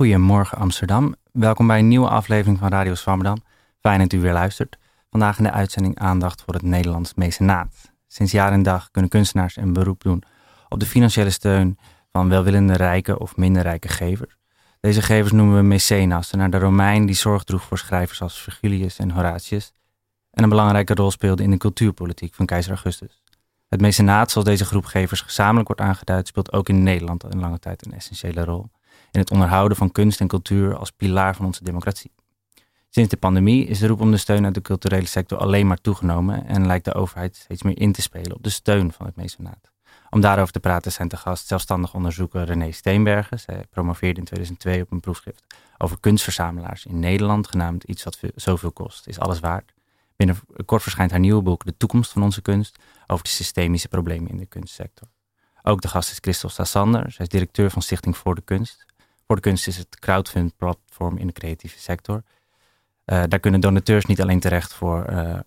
Goedemorgen Amsterdam. Welkom bij een nieuwe aflevering van Radio Swammerdam. Fijn dat u weer luistert. Vandaag in de uitzending aandacht voor het Nederlands mecenaat. Sinds jaar en dag kunnen kunstenaars een beroep doen op de financiële steun van welwillende rijke of minder rijke gevers. Deze gevers noemen we mecenassen, naar de Romein die zorg droeg voor schrijvers als Virgilius en Horatius en een belangrijke rol speelde in de cultuurpolitiek van keizer Augustus. Het mecenaat, zoals deze groep gevers gezamenlijk wordt aangeduid, speelt ook in Nederland een lange tijd een essentiële rol in het onderhouden van kunst en cultuur als pilaar van onze democratie. Sinds de pandemie is de roep om de steun uit de culturele sector alleen maar toegenomen en lijkt de overheid steeds meer in te spelen op de steun van het mecenaat. Om daarover te praten zijn te gast zelfstandig onderzoeker René Steenbergen. Zij promoveerde in 2002 op een proefschrift over kunstverzamelaars in Nederland, genaamd Iets wat zoveel kost, is alles waard. Binnenkort verschijnt haar nieuwe boek De toekomst van onze kunst over de systemische problemen in de kunstsector. Ook de gast is Christel Stassander. Zij is directeur van Stichting Voor de Kunst. Voor de Kunst is het crowdfund platform in de creatieve sector. Uh, daar kunnen donateurs niet alleen terecht voor uh,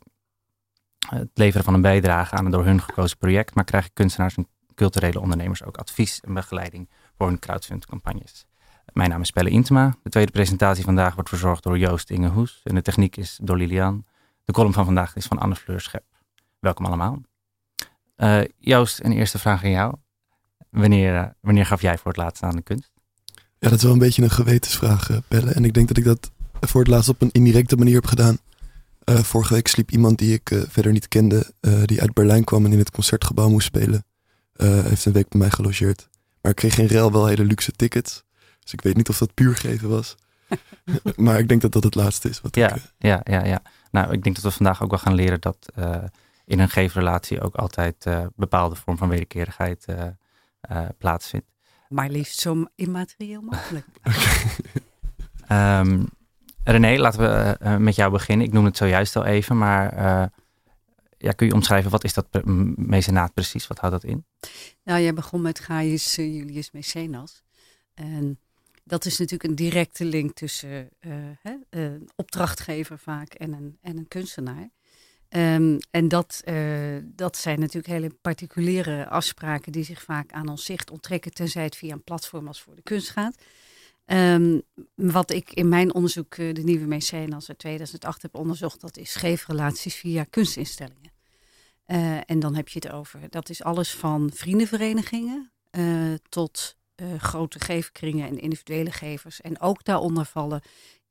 het leveren van een bijdrage aan een door hun gekozen project, maar krijgen kunstenaars en culturele ondernemers ook advies en begeleiding voor hun crowdfund-campagnes. Mijn naam is Pelle Intema. De tweede presentatie vandaag wordt verzorgd door Joost Ingehoes en de techniek is door Lilian. De column van vandaag is van Anne Fleur Schep. Welkom allemaal. Uh, Joost, een eerste vraag aan jou. Wanneer, wanneer gaf jij voor het laatst aan de kunst? Ja, dat is wel een beetje een gewetensvraag, uh, Pelle. En ik denk dat ik dat voor het laatst op een indirecte manier heb gedaan. vorige week sliep iemand die ik verder niet kende, die uit Berlijn kwam en in het concertgebouw moest spelen. heeft een week bij mij gelogeerd. Maar ik kreeg geen rel wel hele luxe tickets. Dus ik weet niet of dat puur geven was. maar ik denk dat dat het laatste is. Wat ja, ik, ja, ja, ja. Nou, ik denk dat we vandaag ook wel gaan leren dat in een geefrelatie ook altijd bepaalde vorm van wederkerigheid plaatsvindt. Maar liefst zo immaterieel mogelijk. um, René, laten we met jou beginnen. Ik noem het zojuist al even, maar ja, kun je omschrijven wat is dat mecenaat precies? Wat houdt dat in? Nou, jij begon met Gaius Julius Mecenas. En dat is natuurlijk een directe link tussen uh, hè, een opdrachtgever vaak en een, en een kunstenaar. Um, en dat, uh, dat zijn natuurlijk hele particuliere afspraken die zich vaak aan ons zicht onttrekken, tenzij het via een platform als voor de kunst gaat. Um, wat ik in mijn onderzoek, uh, de nieuwe mecenas uit 2008 heb onderzocht, dat is geefrelaties via kunstinstellingen. en dan heb je het over, dat is alles van vriendenverenigingen tot grote geefkringen en individuele gevers. En ook daaronder vallen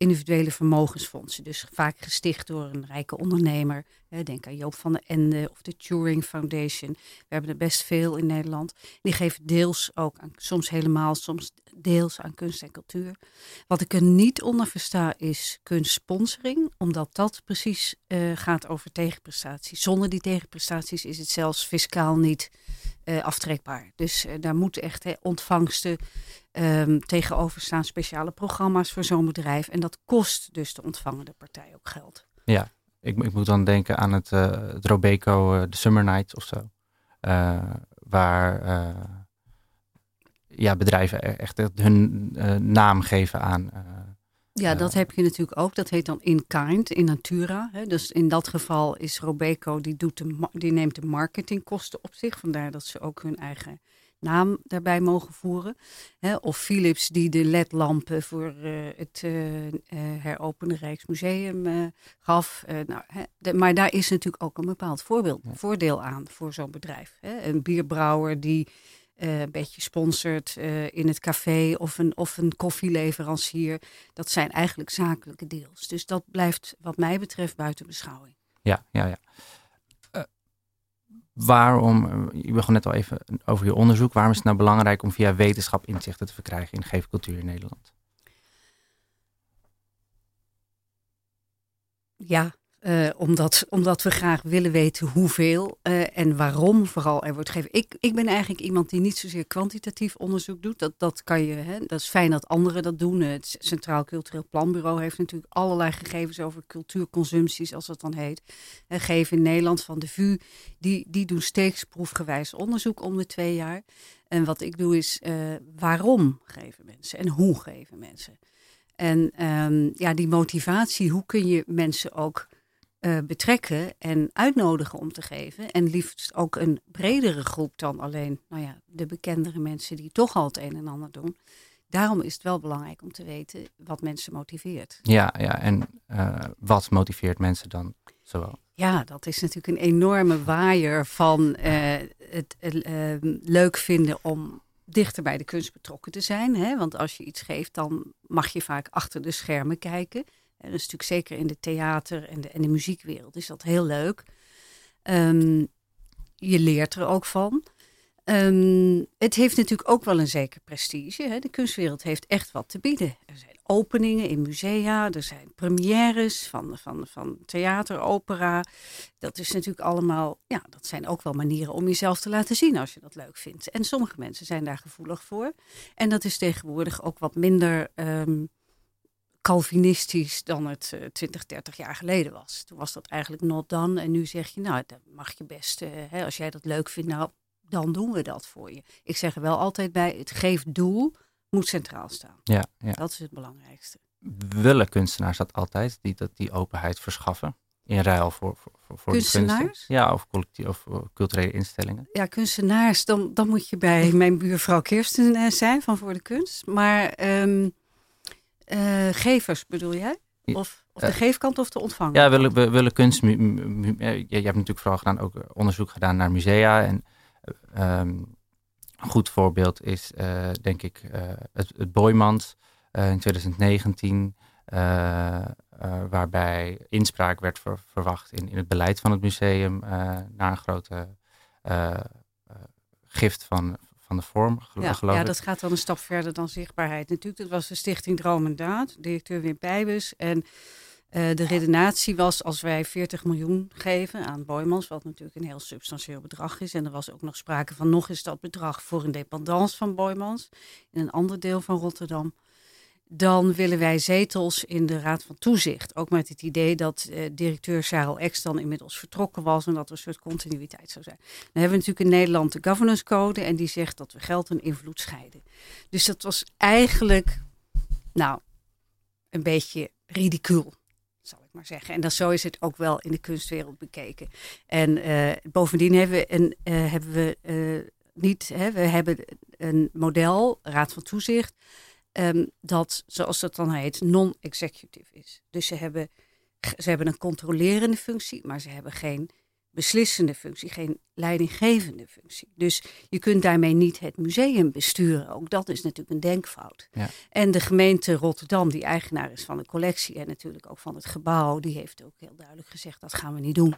individuele vermogensfondsen. Dus vaak gesticht door een rijke ondernemer. Denk aan Joop van den Ende of de Turing Foundation. We hebben er best veel in Nederland. Die geven deels ook, aan, soms helemaal, soms deels aan kunst en cultuur. Wat ik er niet onder versta is kunstsponsoring, omdat dat precies uh, gaat over tegenprestaties. Zonder die tegenprestaties is het zelfs fiscaal niet uh, aftrekbaar. Dus uh, daar moeten echt he, ontvangsten um, tegenover staan, speciale programma's voor zo'n bedrijf. En dat kost dus de ontvangende partij ook geld. Ja, ik, ik moet dan denken aan het, uh, het Robeco, de Summer Night of zo. waar ja, bedrijven e-, echt hun naam geven aan ja, dat heb je natuurlijk ook. Dat heet dan in kind, in natura. Hè. Dus in dat geval is Robeco, die, doet de, die neemt de marketingkosten op zich. Vandaar dat ze ook hun eigen naam daarbij mogen voeren. Hè. Of Philips die de ledlampen voor uh, het uh, uh, heropende Rijksmuseum gaf. nou, hè. De, maar daar is natuurlijk ook een bepaald voorbeeld, voordeel aan voor zo'n bedrijf. Hè. Een bierbrouwer die een beetje sponsort uh, in het café of een, of een koffieleverancier. Dat zijn eigenlijk zakelijke deals. Dus dat blijft wat mij betreft buiten beschouwing. Ja, ja, ja. Uh, waarom, je begon net al even over je onderzoek. Waarom is het nou belangrijk om via wetenschap inzichten te verkrijgen in geefcultuur in Nederland? Ja, uh, omdat, omdat we graag willen weten hoeveel uh, en waarom vooral er wordt gegeven. Ik, ik ben eigenlijk iemand die niet zozeer kwantitatief onderzoek doet. Dat, dat kan je, hè, dat is fijn dat anderen dat doen. Het Centraal Cultureel Planbureau heeft natuurlijk allerlei gegevens over cultuurconsumpties, als dat dan heet. Uh, geven in Nederland van de VU, die, die doen steeds proefgewijs onderzoek om de twee jaar. En wat ik doe is, waarom geven mensen en hoe geven mensen? En um, ja, die motivatie, hoe kun je mensen ook uh, betrekken en uitnodigen om te geven. En liefst ook een bredere groep dan alleen nou ja, de bekendere mensen die toch al het een en ander doen. Daarom is het wel belangrijk om te weten wat mensen motiveert. Ja, ja en uh, wat motiveert mensen dan zowel? Ja, dat is natuurlijk een enorme waaier van uh, het leuk vinden om dichter bij de kunst betrokken te zijn. Hè? Want als je iets geeft, dan mag je vaak achter de schermen kijken. En dat is natuurlijk zeker in de theater en de, en de muziekwereld is dat heel leuk. Um, je leert er ook van. Um, het heeft natuurlijk ook wel een zeker prestige. Hè? De kunstwereld heeft echt wat te bieden. Er zijn openingen in musea, er zijn premières van, van, van theater, opera. Dat is natuurlijk allemaal, ja, dat zijn ook wel manieren om jezelf te laten zien als je dat leuk vindt. En sommige mensen zijn daar gevoelig voor. En dat is tegenwoordig ook wat minder um, Calvinistisch dan het uh, 20, 30 jaar geleden was. Toen was dat eigenlijk not done. En nu zeg je, nou, dan mag je best, uh, hè, als jij dat leuk vindt, nou, dan doen we dat voor je. Ik zeg er wel altijd bij, het geeft doel moet centraal staan. Ja, ja. Dat is het belangrijkste. Willen kunstenaars dat altijd, die, dat die openheid verschaffen? In ruil voor, voor, voor kunstenaars? Ja, of, collectief, of culturele instellingen. Ja, kunstenaars, dan, dan moet je bij mijn buurvrouw Kirsten zijn van Voor de Kunst. Maar um, uh, gevers bedoel jij? Of, of de geefkant of de ontvanger? Ja, willen, we willen kunst. je, je hebt natuurlijk vooral gedaan, ook onderzoek gedaan naar musea. En um, een goed voorbeeld is, uh, denk ik, uh, het, het Boymans uh, in 2019, waarbij inspraak werd ver, verwacht in, in het beleid van het museum na een grote gift van, van de vorm, ja, geloof ja, ik. dat gaat dan een stap verder dan zichtbaarheid. Natuurlijk, dat was de stichting Droom en Daad, directeur Wim Pijbus. En uh, de redenatie was als wij 40 miljoen geven aan Boymans, wat natuurlijk een heel substantieel bedrag is. En er was ook nog sprake van nog eens dat bedrag voor een dependance van Boymans in een ander deel van Rotterdam. Dan willen wij zetels in de Raad van Toezicht. Ook met het idee dat uh, directeur Charles Ex dan inmiddels vertrokken was en dat er een soort continuïteit zou zijn. Dan hebben we natuurlijk in Nederland de governance code en die zegt dat we geld en invloed scheiden. Dus dat was eigenlijk, nou, een beetje ridicuul maar zeggen. En dat, zo is het ook wel in de kunstwereld bekeken. En uh, bovendien hebben we, een, uh, hebben we uh, niet, hè, we hebben een model, Raad van Toezicht, um, dat, zoals dat dan heet, non-executive is. Dus ze hebben, ze hebben een controlerende functie, maar ze hebben geen beslissende functie, geen leidinggevende functie. Dus je kunt daarmee niet het museum besturen. Ook dat is natuurlijk een denkfout. Ja. En de gemeente Rotterdam, die eigenaar is van de collectie en natuurlijk ook van het gebouw, die heeft ook heel duidelijk gezegd dat gaan we niet doen.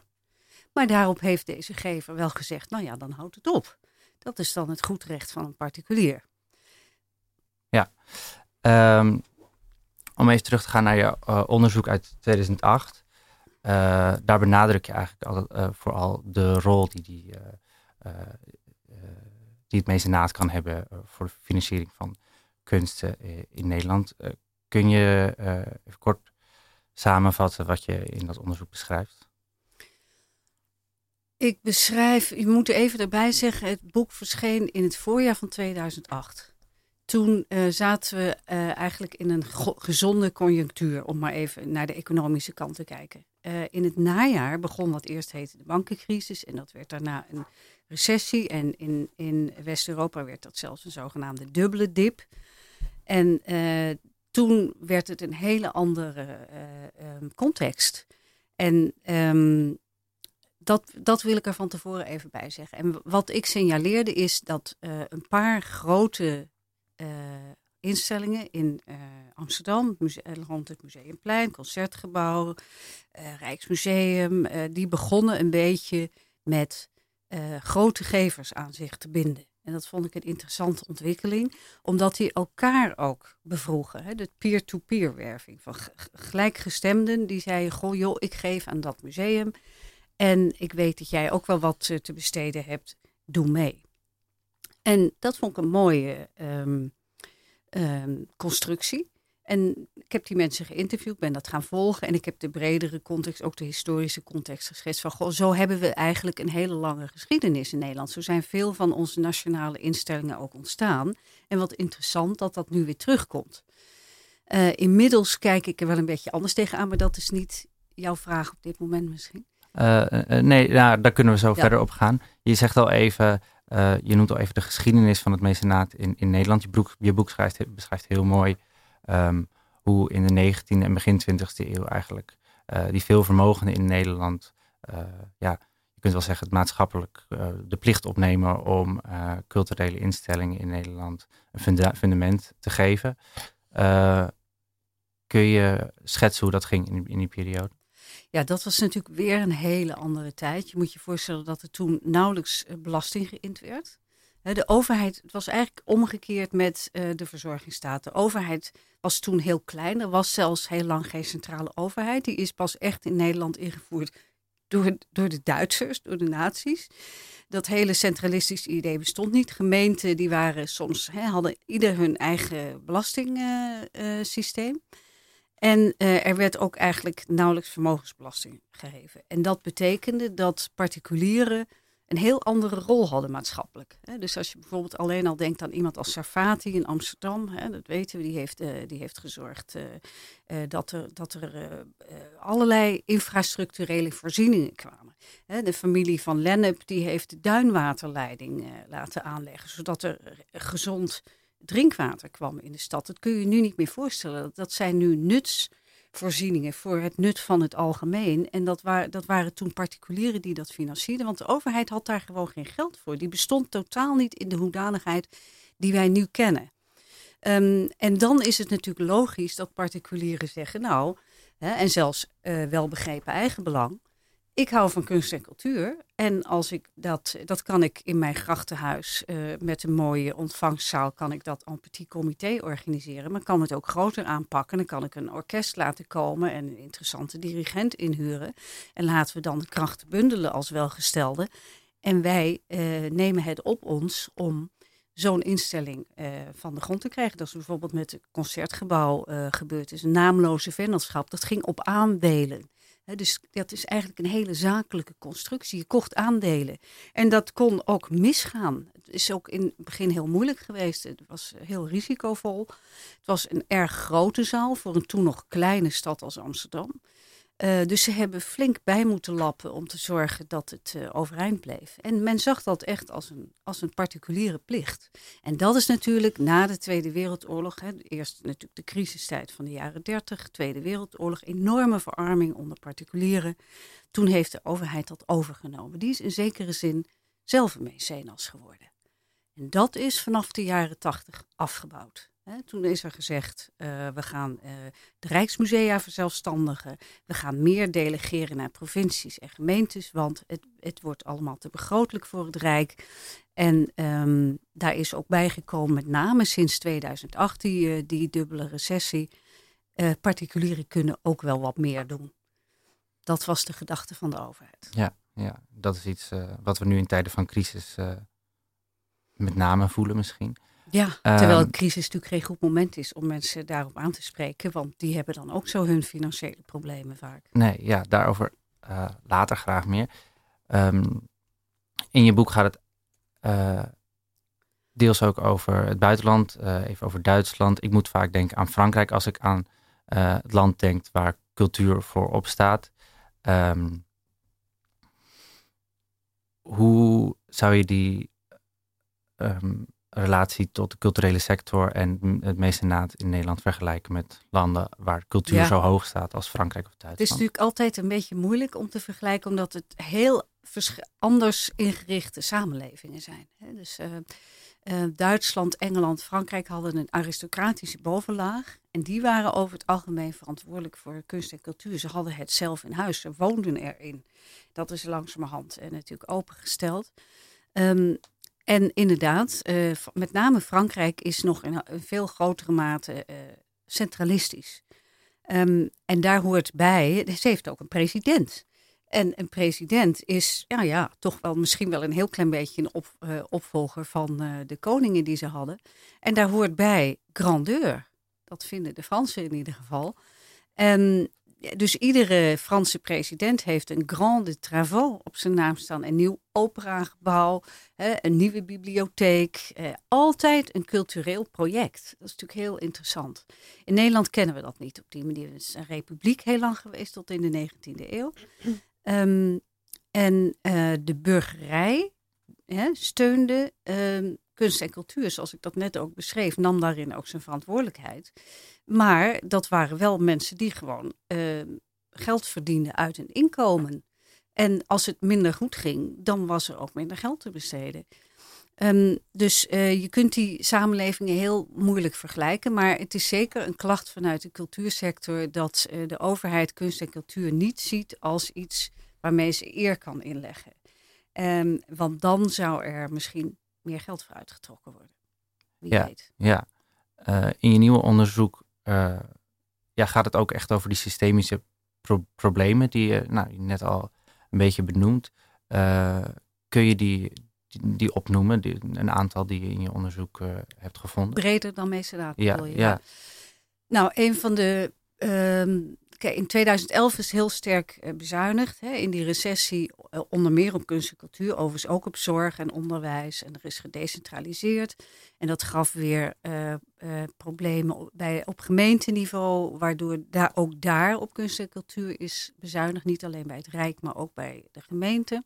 Maar daarop heeft deze gever wel gezegd, nou ja, dan houdt het op. Dat is dan het goedrecht van een particulier. Ja. Um, om even terug te gaan naar je uh, onderzoek uit 2008. Uh, daar benadruk je eigenlijk altijd, uh, vooral de rol die, die, die het mecenaat kan hebben voor de financiering van kunsten in Nederland. kun je even kort samenvatten wat je in dat onderzoek beschrijft? Ik beschrijf, je moet even erbij zeggen, het boek verscheen in het voorjaar van 2008 toen uh, zaten we uh, eigenlijk in een gezonde conjunctuur, om maar even naar de economische kant te kijken. Uh, in het najaar begon wat eerst heette de bankencrisis en dat werd daarna een recessie. En in, in West-Europa werd dat zelfs een zogenaamde dubbele dip. En toen werd het een hele andere um, context. En um, dat, dat wil ik er van tevoren even bij zeggen. En wat ik signaleerde is dat een paar grote instellingen in uh, Amsterdam, rond het Museumplein, Concertgebouw, uh, Rijksmuseum, die begonnen een beetje met grote gevers aan zich te binden. En dat vond ik een interessante ontwikkeling, omdat die elkaar ook bevroegen. Hè? De peer-to-peer werving van gelijkgestemden die zeiden: Goh, joh, ik geef aan dat museum. En ik weet dat jij ook wel wat te besteden hebt, doe mee. En dat vond ik een mooie um, um, constructie. En ik heb die mensen geïnterviewd, ben dat gaan volgen. En ik heb de bredere context, ook de historische context geschetst. Van goh, zo hebben we eigenlijk een hele lange geschiedenis in Nederland. Zo zijn veel van onze nationale instellingen ook ontstaan. En wat interessant dat dat nu weer terugkomt. Uh, inmiddels kijk ik er wel een beetje anders tegenaan, maar dat is niet jouw vraag op dit moment misschien? nee, nou, daar kunnen we zo verder op gaan. Je zegt al even, je noemt al even de geschiedenis van het mecenaat in, in Nederland. Je boek, je boek schrijft, beschrijft heel mooi ehm, hoe in de 19e en begin 20e eeuw eigenlijk die veel vermogenden in Nederland ja, kunt wel zeggen, het maatschappelijk uh, de plicht opnemen om uh, culturele instellingen in Nederland een fundament te geven. Uh, kun je schetsen hoe dat ging in, in, die periode? Ja, dat was natuurlijk weer een hele andere tijd. Je moet je voorstellen dat er toen nauwelijks belasting geïnd werd. De overheid, het was eigenlijk omgekeerd met de verzorgingsstaat. De overheid was toen heel klein. Er was zelfs heel lang geen centrale overheid. Die is pas echt in Nederland ingevoerd door, door de Duitsers, door de nazi's. Dat hele centralistische idee bestond niet. Gemeenten die waren soms, hè, hadden ieder hun eigen belastingsysteem. En uh, er werd ook eigenlijk nauwelijks vermogensbelasting gegeven. En dat betekende dat particulieren een heel andere rol hadden maatschappelijk. Dus als je bijvoorbeeld alleen al denkt aan iemand als Sarfati in Amsterdam, dat weten we, die heeft, eh, die heeft gezorgd eh, eh, dat er, dat er allerlei infrastructurele voorzieningen kwamen. De familie van Lennep die heeft de duinwaterleiding laten aanleggen, zodat er gezond drinkwater kwam in de stad. Dat kun je nu niet meer voorstellen. Dat zijn nu nuts voorzieningen voor het nut van het algemeen. En dat, waar, dat waren toen particulieren die dat financierden, want de overheid had daar gewoon geen geld voor. Die bestond totaal niet in de hoedanigheid die wij nu kennen. Ehm, en dan is het natuurlijk logisch dat particulieren zeggen, nou, hè, en zelfs uh, wel begrepen eigenbelang, ik hou van kunst en cultuur. En als ik dat, dat kan ik in mijn grachtenhuis uh, met een mooie ontvangstzaal, kan ik dat en petit comité organiseren. Maar kan het ook groter aanpakken. Dan kan ik een orkest laten komen en een interessante dirigent inhuren. En laten we dan de krachten bundelen als welgestelde. En wij uh, nemen het op ons om zo'n instelling uh, van de grond te krijgen. Dat is bijvoorbeeld met het concertgebouw gebeurd is. Een naamloze vennootschap. Dat ging op aandelen dus dat is eigenlijk een hele zakelijke constructie. Je kocht aandelen. En dat kon ook misgaan. Het is ook in het begin heel moeilijk geweest. Het was heel risicovol. Het was een erg grote zaal voor een toen nog kleine stad als Amsterdam. Uh, dus ze hebben flink bij moeten lappen om te zorgen dat het uh, overeind bleef. En men zag dat echt als een, als een particuliere plicht. En dat is natuurlijk na de Tweede Wereldoorlog, hè, eerst natuurlijk de crisistijd van de jaren 30, Tweede Wereldoorlog, enorme verarming onder particulieren. Toen heeft de overheid dat overgenomen. Die is in zekere zin zelf een mecenas geworden. En dat is vanaf de jaren 80 afgebouwd toen is er gezegd, uh, we gaan uh, de Rijksmusea verzelfstandigen. We gaan meer delegeren naar provincies en gemeentes, want het, het wordt allemaal te begrotelijk voor het Rijk. En um, daar is ook bijgekomen, met name sinds 2008, die, uh, die dubbele recessie. particulieren kunnen ook wel wat meer doen. Dat was de gedachte van de overheid. Ja, ja dat is iets wat we nu in tijden van crisis met name voelen misschien. Ja, terwijl een ehm, crisis natuurlijk geen goed moment is om mensen daarop aan te spreken, want die hebben dan ook zo hun financiële problemen vaak. Nee, ja, daarover uh, later graag meer. Um, in je boek gaat het uh, deels ook over het buitenland, uh, even over Duitsland. Ik moet vaak denken aan Frankrijk als ik aan het land denk waar cultuur voor opstaat. Um, hoe zou je die um, relatie tot de culturele sector en het mecenaat in Nederland vergelijken met landen waar cultuur zo hoog staat als Frankrijk of Duitsland? Het is natuurlijk altijd een beetje moeilijk om te vergelijken, omdat het heel anders ingerichte samenlevingen zijn. Dus uh, uh, Duitsland, Engeland, Frankrijk hadden een aristocratische bovenlaag. En die waren over het algemeen verantwoordelijk voor kunst en cultuur. Ze hadden het zelf in huis, ze woonden erin. Dat is langzamerhand en natuurlijk opengesteld. Um, en inderdaad, uh, met name Frankrijk is nog in veel grotere mate uh, centralistisch. Um, en daar hoort bij, ze heeft ook een president. En een president is, ja, ja, toch wel misschien wel een heel klein beetje een op, uh, opvolger van de koningen die ze hadden. En daar hoort bij grandeur. Dat vinden de Fransen in ieder geval. En dus iedere Franse president heeft een grande travaux op zijn naam staan. Een nieuw operagebouw, een nieuwe bibliotheek. Eh, altijd een cultureel project. Dat is natuurlijk heel interessant. In Nederland kennen we dat niet op die manier. Het is een republiek heel lang geweest tot in de 19e eeuw. Um, en uh, de burgerij hè, steunde um, kunst en cultuur, zoals ik dat net ook beschreef, nam daarin ook zijn verantwoordelijkheid. Maar dat waren wel mensen die gewoon uh, geld verdienden uit een inkomen. En als het minder goed ging, dan was er ook minder geld te besteden. Um, dus uh, je kunt die samenlevingen heel moeilijk vergelijken. Maar het is zeker een klacht vanuit de cultuursector dat uh, de overheid kunst en cultuur niet ziet als iets waarmee ze eer kan inleggen. Um, want dan zou er misschien meer geld voor uitgetrokken worden. Wie ja, weet. Ja, uh, in je nieuwe onderzoek uh, ja, gaat het ook echt over die systemische pro problemen die je nou, net al een beetje benoemt. Uh, kun je die, die, die opnoemen, die, een aantal die je in je onderzoek hebt gevonden? Breder dan mecenaat ja? Ja. Nou, een van de um, Kijk, in 2011 is heel sterk uh, bezuinigd. Hè, in die recessie, uh, onder meer op kunst en cultuur, overigens ook op zorg en onderwijs. En er is gedecentraliseerd. En dat gaf weer uh, problemen op, bij, op gemeenteniveau, waardoor daar, ook daar op kunst en cultuur is bezuinigd. Niet alleen bij het Rijk, maar ook bij de gemeente.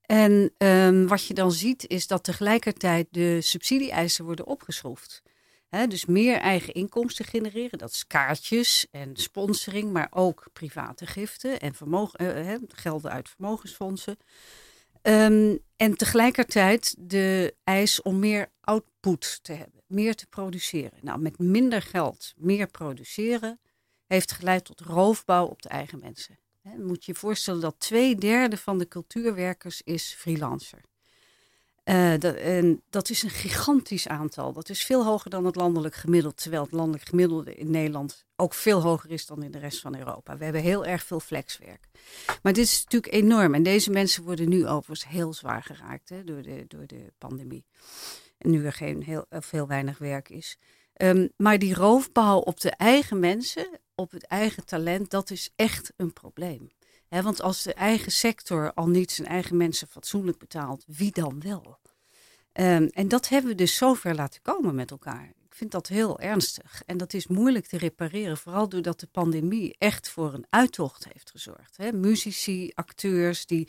En um, wat je dan ziet, is dat tegelijkertijd de subsidie-eisen worden opgeschroefd dus meer eigen inkomsten genereren. Dat is kaartjes en sponsoring, maar ook private giften en vermogen, uh, gelden uit vermogensfondsen. Um, en tegelijkertijd de eis om meer output te hebben, meer te produceren. Nou, met minder geld meer produceren heeft geleid tot roofbouw op de eigen mensen. He, moet je je voorstellen dat twee derde van de cultuurwerkers is freelancer. Uh, dat, en dat is een gigantisch aantal. Dat is veel hoger dan het landelijk gemiddelde. Terwijl het landelijk gemiddelde in Nederland ook veel hoger is dan in de rest van Europa. We hebben heel erg veel flexwerk. Maar dit is natuurlijk enorm. En deze mensen worden nu overigens heel zwaar geraakt hè, door, de, door de pandemie. En nu er geen heel, veel weinig werk is. Um, maar die roofbouw op de eigen mensen, op het eigen talent, dat is echt een probleem want als de eigen sector al niet zijn eigen mensen fatsoenlijk betaalt, wie dan wel? Um, en dat hebben we dus zover laten komen met elkaar. Ik vind dat heel ernstig. En dat is moeilijk te repareren, vooral doordat de pandemie echt voor een uittocht heeft gezorgd. He, muzici, acteurs die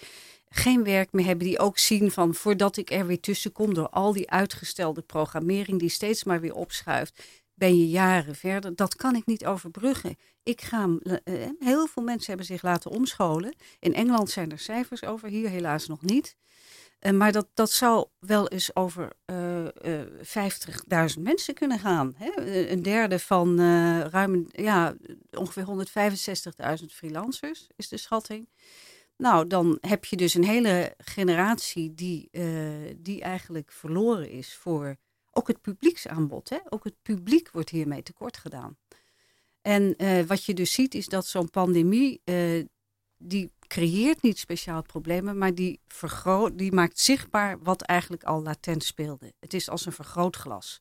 geen werk meer hebben, die ook zien van voordat ik er weer tussen kom door al die uitgestelde programmering die steeds maar weer opschuift, ben je jaren verder. Dat kan ik niet overbruggen. Ik ga, uh, heel veel mensen hebben zich laten omscholen. In Engeland zijn er cijfers over, hier helaas nog niet. Uh, maar dat, dat zou wel eens over uh, 50.000 mensen kunnen gaan. Hè? Een derde van ruim ja, ongeveer 165.000 freelancers is de schatting. Nou, dan heb je dus een hele generatie die, die eigenlijk verloren is voor ook het publieksaanbod. Hè? Ook het publiek wordt hiermee tekort gedaan. En wat je dus ziet is dat zo'n pandemie, die creëert niet speciaal problemen, maar die, vergroot, die maakt zichtbaar wat eigenlijk al latent speelde. Het is als een vergrootglas.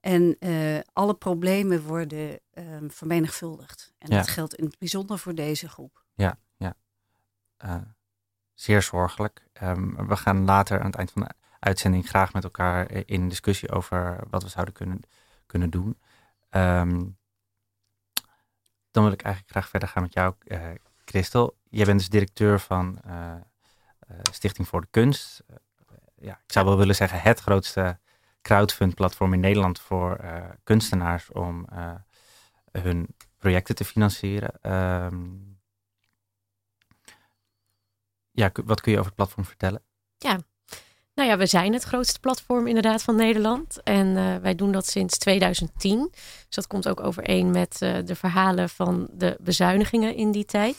En uh, alle problemen worden um, vermenigvuldigd. En Ja. dat geldt in het bijzonder voor deze groep. Ja, ja. Eh, zeer zorgelijk. Ehm, we gaan later aan het eind van de uitzending graag met elkaar eh, in discussie over wat we zouden kunnen, kunnen doen. Ehm, dan wil ik eigenlijk graag verder gaan met jou, eh, Christel. Jij bent dus directeur van eh, eh, Stichting voor de Kunst. Eh, ja, ik zou wel willen zeggen het grootste crowdfund-platform in Nederland voor kunstenaars om hun projecten te financieren. Ehm, ja, wat kun je over het platform vertellen? Nou ja, we zijn het grootste platform inderdaad van Nederland. En eh, wij doen dat sinds 2010. Dus dat komt ook overeen met eh, de verhalen van de bezuinigingen in die tijd.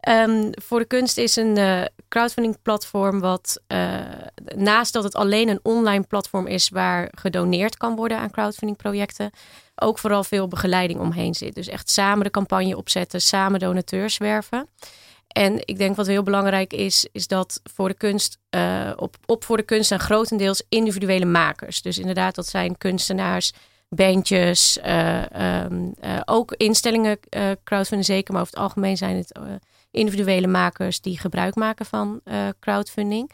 Ehm, voor de kunst is een eh, crowdfunding platform wat naast dat het alleen een online platform is waar gedoneerd kan worden aan crowdfunding projecten, ook vooral veel begeleiding omheen zit. Dus echt samen de campagne opzetten, samen donateurs werven. En ik denk wat heel belangrijk is, is dat voor de kunst, eh, op, op voor de kunst zijn grotendeels individuele makers. Dus inderdaad, dat zijn kunstenaars bandjes, ehm, ook instellingen crowdfunding zeker, maar over het algemeen zijn het individuele makers die gebruik maken van crowdfunding.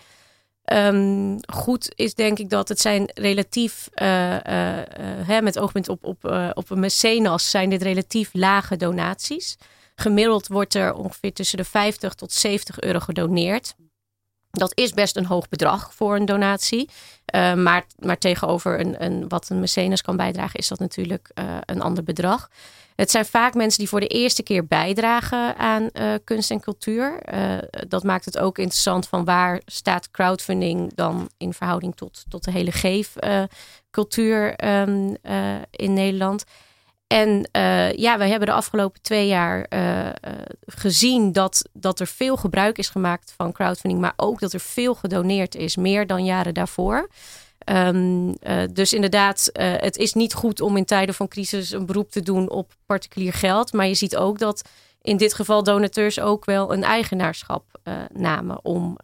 Um, goed is denk ik dat het zijn relatief, hè, met oogpunt op, op, op een mecenas, zijn dit relatief lage donaties. Gemiddeld wordt er ongeveer tussen de 50 tot 70 euro gedoneerd. Dat is best een hoog bedrag voor een donatie. Uh, maar, maar tegenover een, een, wat een mecenas kan bijdragen, is dat natuurlijk uh, een ander bedrag. Het zijn vaak mensen die voor de eerste keer bijdragen aan uh, kunst en cultuur. dat maakt het ook interessant van waar staat crowdfunding dan in verhouding tot, tot de hele geefcultuur um, in Nederland. En uh, ja, wij hebben de afgelopen twee jaar uh, uh, gezien dat, dat er veel gebruik is gemaakt van crowdfunding, maar ook dat er veel gedoneerd is, meer dan jaren daarvoor. Um, dus inderdaad, het is niet goed om in tijden van crisis een beroep te doen op particulier geld. Maar je ziet ook dat in dit geval donateurs ook wel een eigenaarschap namen om,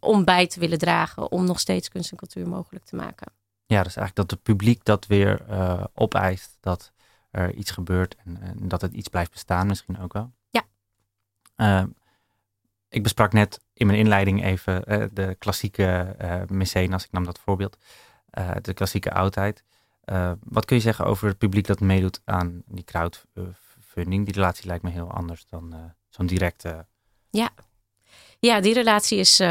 om bij te willen dragen, om nog steeds kunst en cultuur mogelijk te maken. Ja, dus eigenlijk dat het publiek dat weer opeist. Dat er iets gebeurt en, en, dat het iets blijft bestaan misschien ook wel. Ja. Uh, ik besprak net in mijn inleiding even uh, de klassieke uh, mecenas, ik nam dat voorbeeld, de klassieke oudheid. wat kun je zeggen over het publiek dat meedoet aan die crowdfunding? Die relatie lijkt me heel anders dan zo'n directe... Ja. ja, die relatie is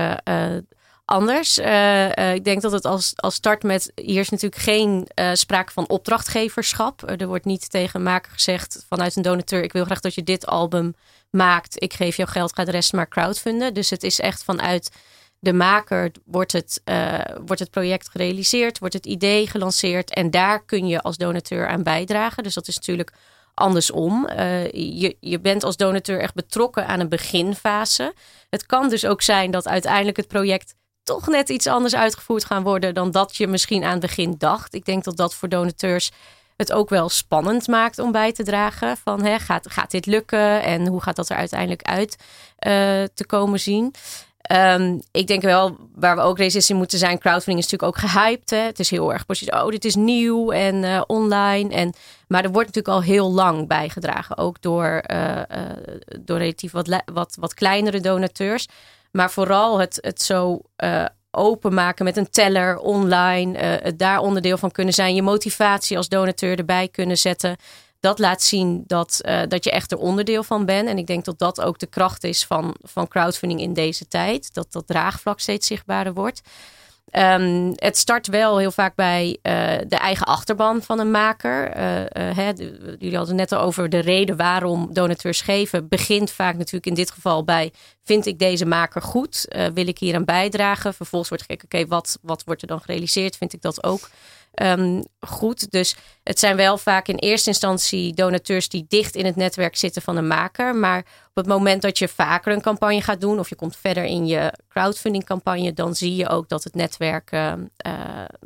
anders. Uh, uh, ik denk dat het als, als start met. Hier is natuurlijk geen uh, sprake van opdrachtgeverschap. er wordt niet tegen maker gezegd vanuit een donateur: Ik wil graag dat je dit album maakt. Ik geef jou geld, ga de rest maar crowdfunden. Dus het is echt vanuit de maker wordt het, wordt het project gerealiseerd, wordt het idee gelanceerd. En daar kun je als donateur aan bijdragen. Dus dat is natuurlijk andersom. je, je bent als donateur echt betrokken aan een beginfase. Het kan dus ook zijn dat uiteindelijk het project toch net iets anders uitgevoerd gaan worden dan dat je misschien aan het begin dacht. Ik denk dat dat voor donateurs het ook wel spannend maakt om bij te dragen. Van hè, gaat, gaat dit lukken en hoe gaat dat er uiteindelijk uit uh, te komen zien? Um, ik denk wel, waar we ook resistie moeten zijn, crowdfunding is natuurlijk ook gehyped. Hè? Het is heel erg positief. Oh, dit is nieuw en uh, online. En, maar er wordt natuurlijk al heel lang bijgedragen. Ook door, uh, door relatief wat, wat, wat kleinere donateurs. Maar vooral het, het zo uh, openmaken met een teller online. Uh, het daar onderdeel van kunnen zijn. Je motivatie als donateur erbij kunnen zetten. Dat laat zien dat, uh, dat je echt er onderdeel van bent. En ik denk dat dat ook de kracht is van, van crowdfunding in deze tijd. Dat dat draagvlak steeds zichtbaarder wordt. Um, het start wel heel vaak bij uh, de eigen achterban van een maker. Uh, hè, jullie hadden net al over de reden waarom donateurs geven. Begint vaak natuurlijk in dit geval bij: vind ik deze maker goed? wil ik hier aan bijdragen? Vervolgens wordt gekeken: oké, wat, wat wordt er dan gerealiseerd? Vind ik dat ook um, goed. Dus het zijn wel vaak in eerste instantie donateurs die dicht in het netwerk zitten van een maker. Maar op het moment dat je vaker een campagne gaat doen of je komt verder in je crowdfunding campagne, dan zie je ook dat het netwerk uh,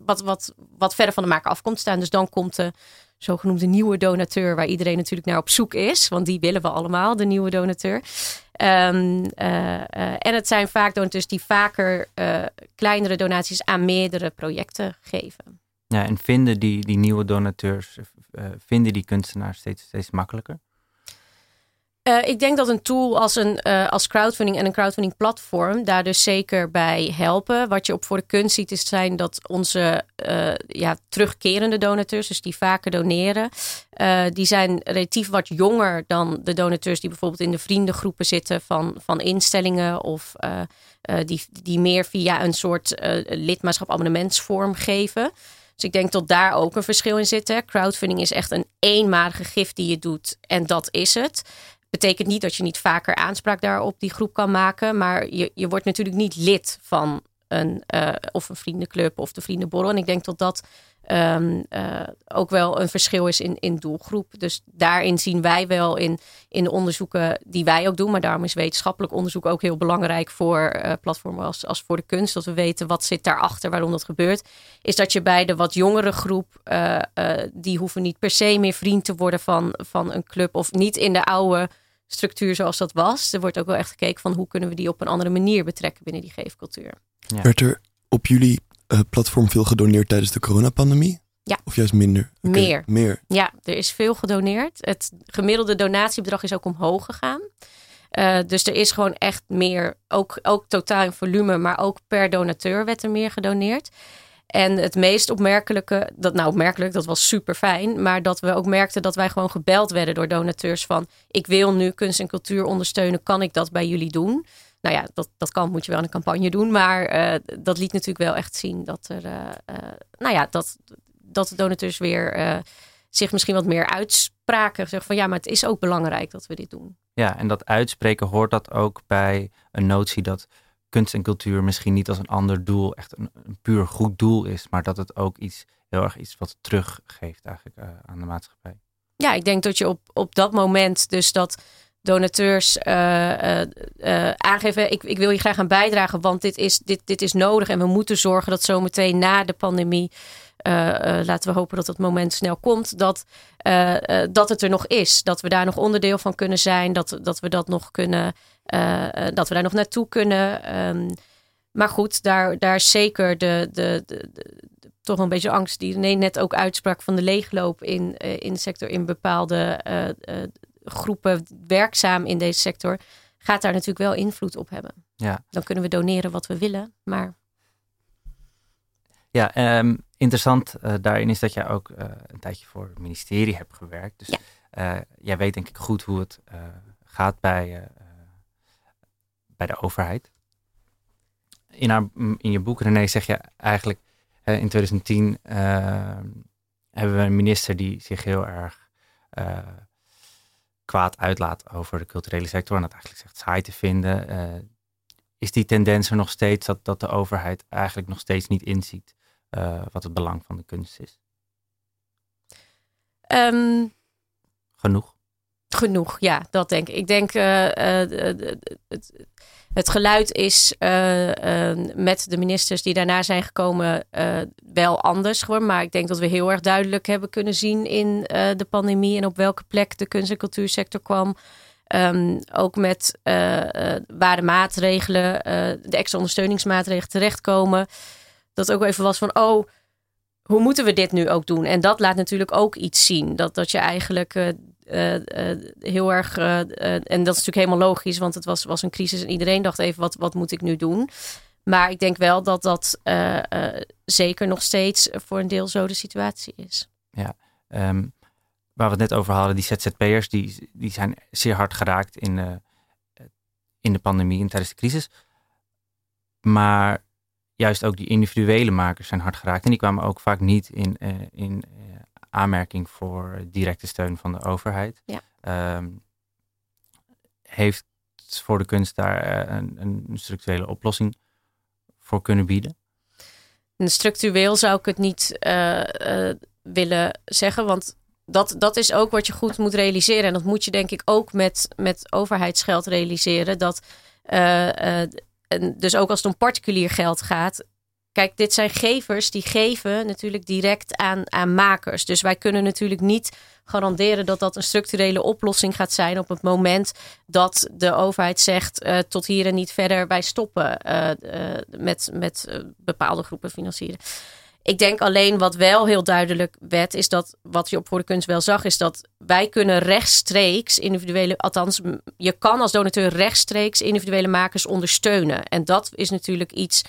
wat, wat, wat verder van de maker afkomt staan. Dus dan komt de zogenoemde nieuwe donateur, waar iedereen natuurlijk naar op zoek is. Want die willen we allemaal, de nieuwe donateur. Um, uh, uh, en het zijn vaak donateurs die vaker kleinere donaties aan meerdere projecten geven. Ja, en vinden die, die nieuwe donateurs, uh, vinden die kunstenaars steeds, steeds makkelijker? Uh, ik denk dat een tool als, een, uh, als crowdfunding en een crowdfunding platform daar dus zeker bij helpen. Wat je op voor de kunst ziet is zijn dat onze ja, terugkerende donateurs, dus die vaker doneren, die zijn relatief wat jonger dan de donateurs die bijvoorbeeld in de vriendengroepen zitten van, van instellingen of die, die meer via een soort lidmaatschap abonnementsvorm geven. Dus ik denk dat daar ook een verschil in zit. Crowdfunding is echt een eenmalige gift die je doet en dat is het. Betekent niet dat je niet vaker aanspraak daarop die groep kan maken. Maar je, je wordt natuurlijk niet lid van een, uh, of een vriendenclub of de vriendenborrel. En ik denk dat dat um, uh, ook wel een verschil is in, in doelgroep. Dus daarin zien wij wel in, in de onderzoeken die wij ook doen. Maar daarom is wetenschappelijk onderzoek ook heel belangrijk voor uh, platformen als, als voor de kunst. Dat we weten wat zit daarachter, waarom dat gebeurt. Is dat je bij de wat jongere groep, uh, die hoeven niet per se meer vriend te worden van, van een club. Of niet in de oude structuur zoals dat was. Er wordt ook wel echt gekeken van hoe kunnen we die op een andere manier betrekken binnen die geefcultuur. Ja. Werd er op jullie platform veel gedoneerd tijdens de coronapandemie? Ja. Of juist minder? Meer. Meer. Ja, er is veel gedoneerd. Het gemiddelde donatiebedrag is ook omhoog gegaan. Eh, dus er is gewoon echt meer, ook, ook totaal in volume, maar ook per donateur werd er meer gedoneerd. En het meest opmerkelijke, dat nou opmerkelijk, dat was super fijn, maar dat we ook merkten dat wij gewoon gebeld werden door donateurs van ik wil nu kunst en cultuur ondersteunen, kan ik dat bij jullie doen? Nou ja, dat, dat kan, moet je wel een campagne doen, maar eh, dat liet natuurlijk wel echt zien dat er, eh, eh, nou ja, dat, dat de donateurs weer zich misschien wat meer uitspraken. Zeggen van ja, maar het is ook belangrijk dat we dit doen. Ja, en dat uitspreken hoort dat ook bij een notie dat kunst en cultuur misschien niet als een ander doel echt een, een puur goed doel is, maar dat het ook iets heel erg iets wat teruggeeft eigenlijk aan de maatschappij. Ja, ik denk dat je op, op dat moment dus dat donateurs eh, eh, eh, aangeven, ik, ik wil je graag aan bijdragen, want dit is, dit, dit is nodig en we moeten zorgen dat zometeen na de pandemie, laten we hopen dat dat moment snel komt, dat, dat het er nog is. Dat we daar nog onderdeel van kunnen zijn, dat, dat we dat nog kunnen, dat we daar nog naartoe kunnen. Ehm, maar goed, daar, daar zeker de, de, de, toch een beetje angst die René net ook uitsprak van de leegloop in, in de sector, in bepaalde groepen werkzaam in deze sector, gaat daar natuurlijk wel invloed op hebben. Ja. Dan kunnen we doneren wat we willen, maar Ja, ehm, interessant eh, daarin is dat jij ook eh, een tijdje voor het ministerie hebt gewerkt. Dus Ja. eh, jij weet denk ik goed hoe het gaat bij, bij de overheid. In, haar, in je boek, René, zeg je eigenlijk in 2010 eh, hebben we een minister die zich heel erg kwaad uitlaat over de culturele sector en dat eigenlijk zegt saai te vinden. Eh, is die tendens er nog steeds dat, dat de overheid eigenlijk nog steeds niet inziet eh, wat het belang van de kunst is? ehm, Genoeg? Genoeg. Ja, dat denk ik. Ik denk eh, eh, de- het, het geluid is eh, eh, met de ministers die daarna zijn gekomen eh, wel anders geworden. Maar ik denk dat we heel erg duidelijk hebben kunnen zien in eh, de pandemie en op welke plek de kunst- en cultuursector kwam. Ehm, ook met eh, eh, waar de maatregelen, eh, de extra ondersteuningsmaatregelen terechtkomen. Dat ook even was van, oh, hoe moeten we dit nu ook doen? En dat laat natuurlijk ook iets zien. Dat, dat je eigenlijk eh, eh, heel erg, eh, en dat is natuurlijk helemaal logisch, want het was, was een crisis en iedereen dacht even, wat, wat moet ik nu doen? Maar ik denk wel dat dat zeker nog steeds voor een deel zo de situatie is. Ehm, waar we het net over hadden, die ZZP'ers, die, die zijn zeer hard geraakt in, in de pandemie en tijdens de crisis. Maar juist ook die individuele makers zijn hard geraakt. En die kwamen ook vaak niet in, in aanmerking voor directe steun van de overheid. Ja. Ehm, heeft voor de kunst daar eh, een, een structurele oplossing voor kunnen bieden? En structureel zou ik het niet eh, eh, willen zeggen, want dat, dat is ook wat je goed moet realiseren. En dat moet je denk ik ook met, met overheidsgeld realiseren. Dat, en dus ook als het om particulier geld gaat. Kijk, dit zijn gevers die geven natuurlijk direct aan, aan makers. Dus wij kunnen natuurlijk niet garanderen dat dat een structurele oplossing gaat zijn op het moment dat de overheid zegt eh, tot hier en niet verder, wij stoppen eh, eh, met, met bepaalde groepen financieren. Ik denk alleen wat wel heel duidelijk werd, is dat wat je op voor de kunst wel zag, is dat wij kunnen rechtstreeks individuele, althans, je kan als donateur rechtstreeks individuele makers ondersteunen. En dat is natuurlijk iets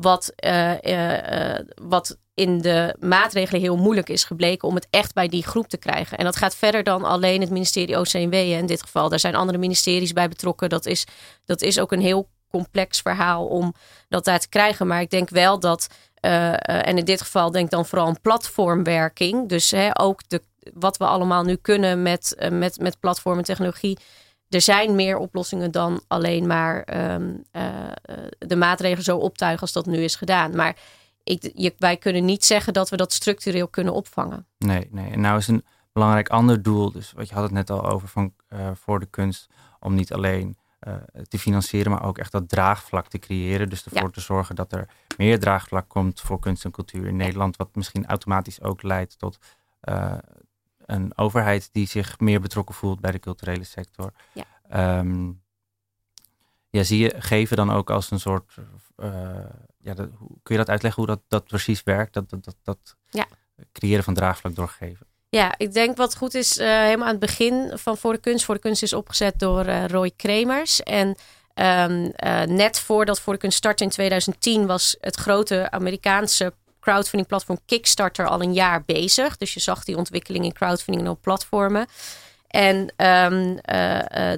wat, eh, eh, eh, wat in de maatregelen heel moeilijk is gebleken om het echt bij die groep te krijgen. En dat gaat verder dan alleen het ministerie OCMW in dit geval. Daar zijn andere ministeries bij betrokken. Dat is, dat is ook een heel complex verhaal om dat daar te krijgen. Maar ik denk wel dat, en in dit geval denk dan vooral een platformwerking. Dus hè, ook de, wat we allemaal nu kunnen met, met, met platform en technologie. Er zijn meer oplossingen dan alleen maar ehm, eh, eh, de maatregelen zo optuigen als dat nu is gedaan. Maar ik, je, wij kunnen niet zeggen dat we dat structureel kunnen opvangen. Nee, nee. En nou is een belangrijk ander doel, dus wat je had het net al over van eh, voor de kunst, om niet alleen te financieren, maar ook echt dat draagvlak te creëren. Dus ervoor te zorgen dat er meer draagvlak komt voor kunst en cultuur in Nederland, wat misschien automatisch ook leidt tot een overheid die zich meer betrokken voelt bij de culturele sector. Ja. Ehm, ja, zie je geven dan ook als een soort. eh, ja, dat, hoe, kun je dat uitleggen hoe dat, dat precies werkt? Dat, dat, dat, dat Ja. creëren van draagvlak doorgegeven? Ja, ik denk wat goed is, helemaal aan het begin van Voor de Kunst. Voor de Kunst is opgezet door Roy Kremers. En um, net voordat Voor de Kunst startte in 2010 was het grote Amerikaanse crowdfunding platform Kickstarter al een jaar bezig. Dus je zag die ontwikkeling in crowdfunding en op platformen. En um, uh,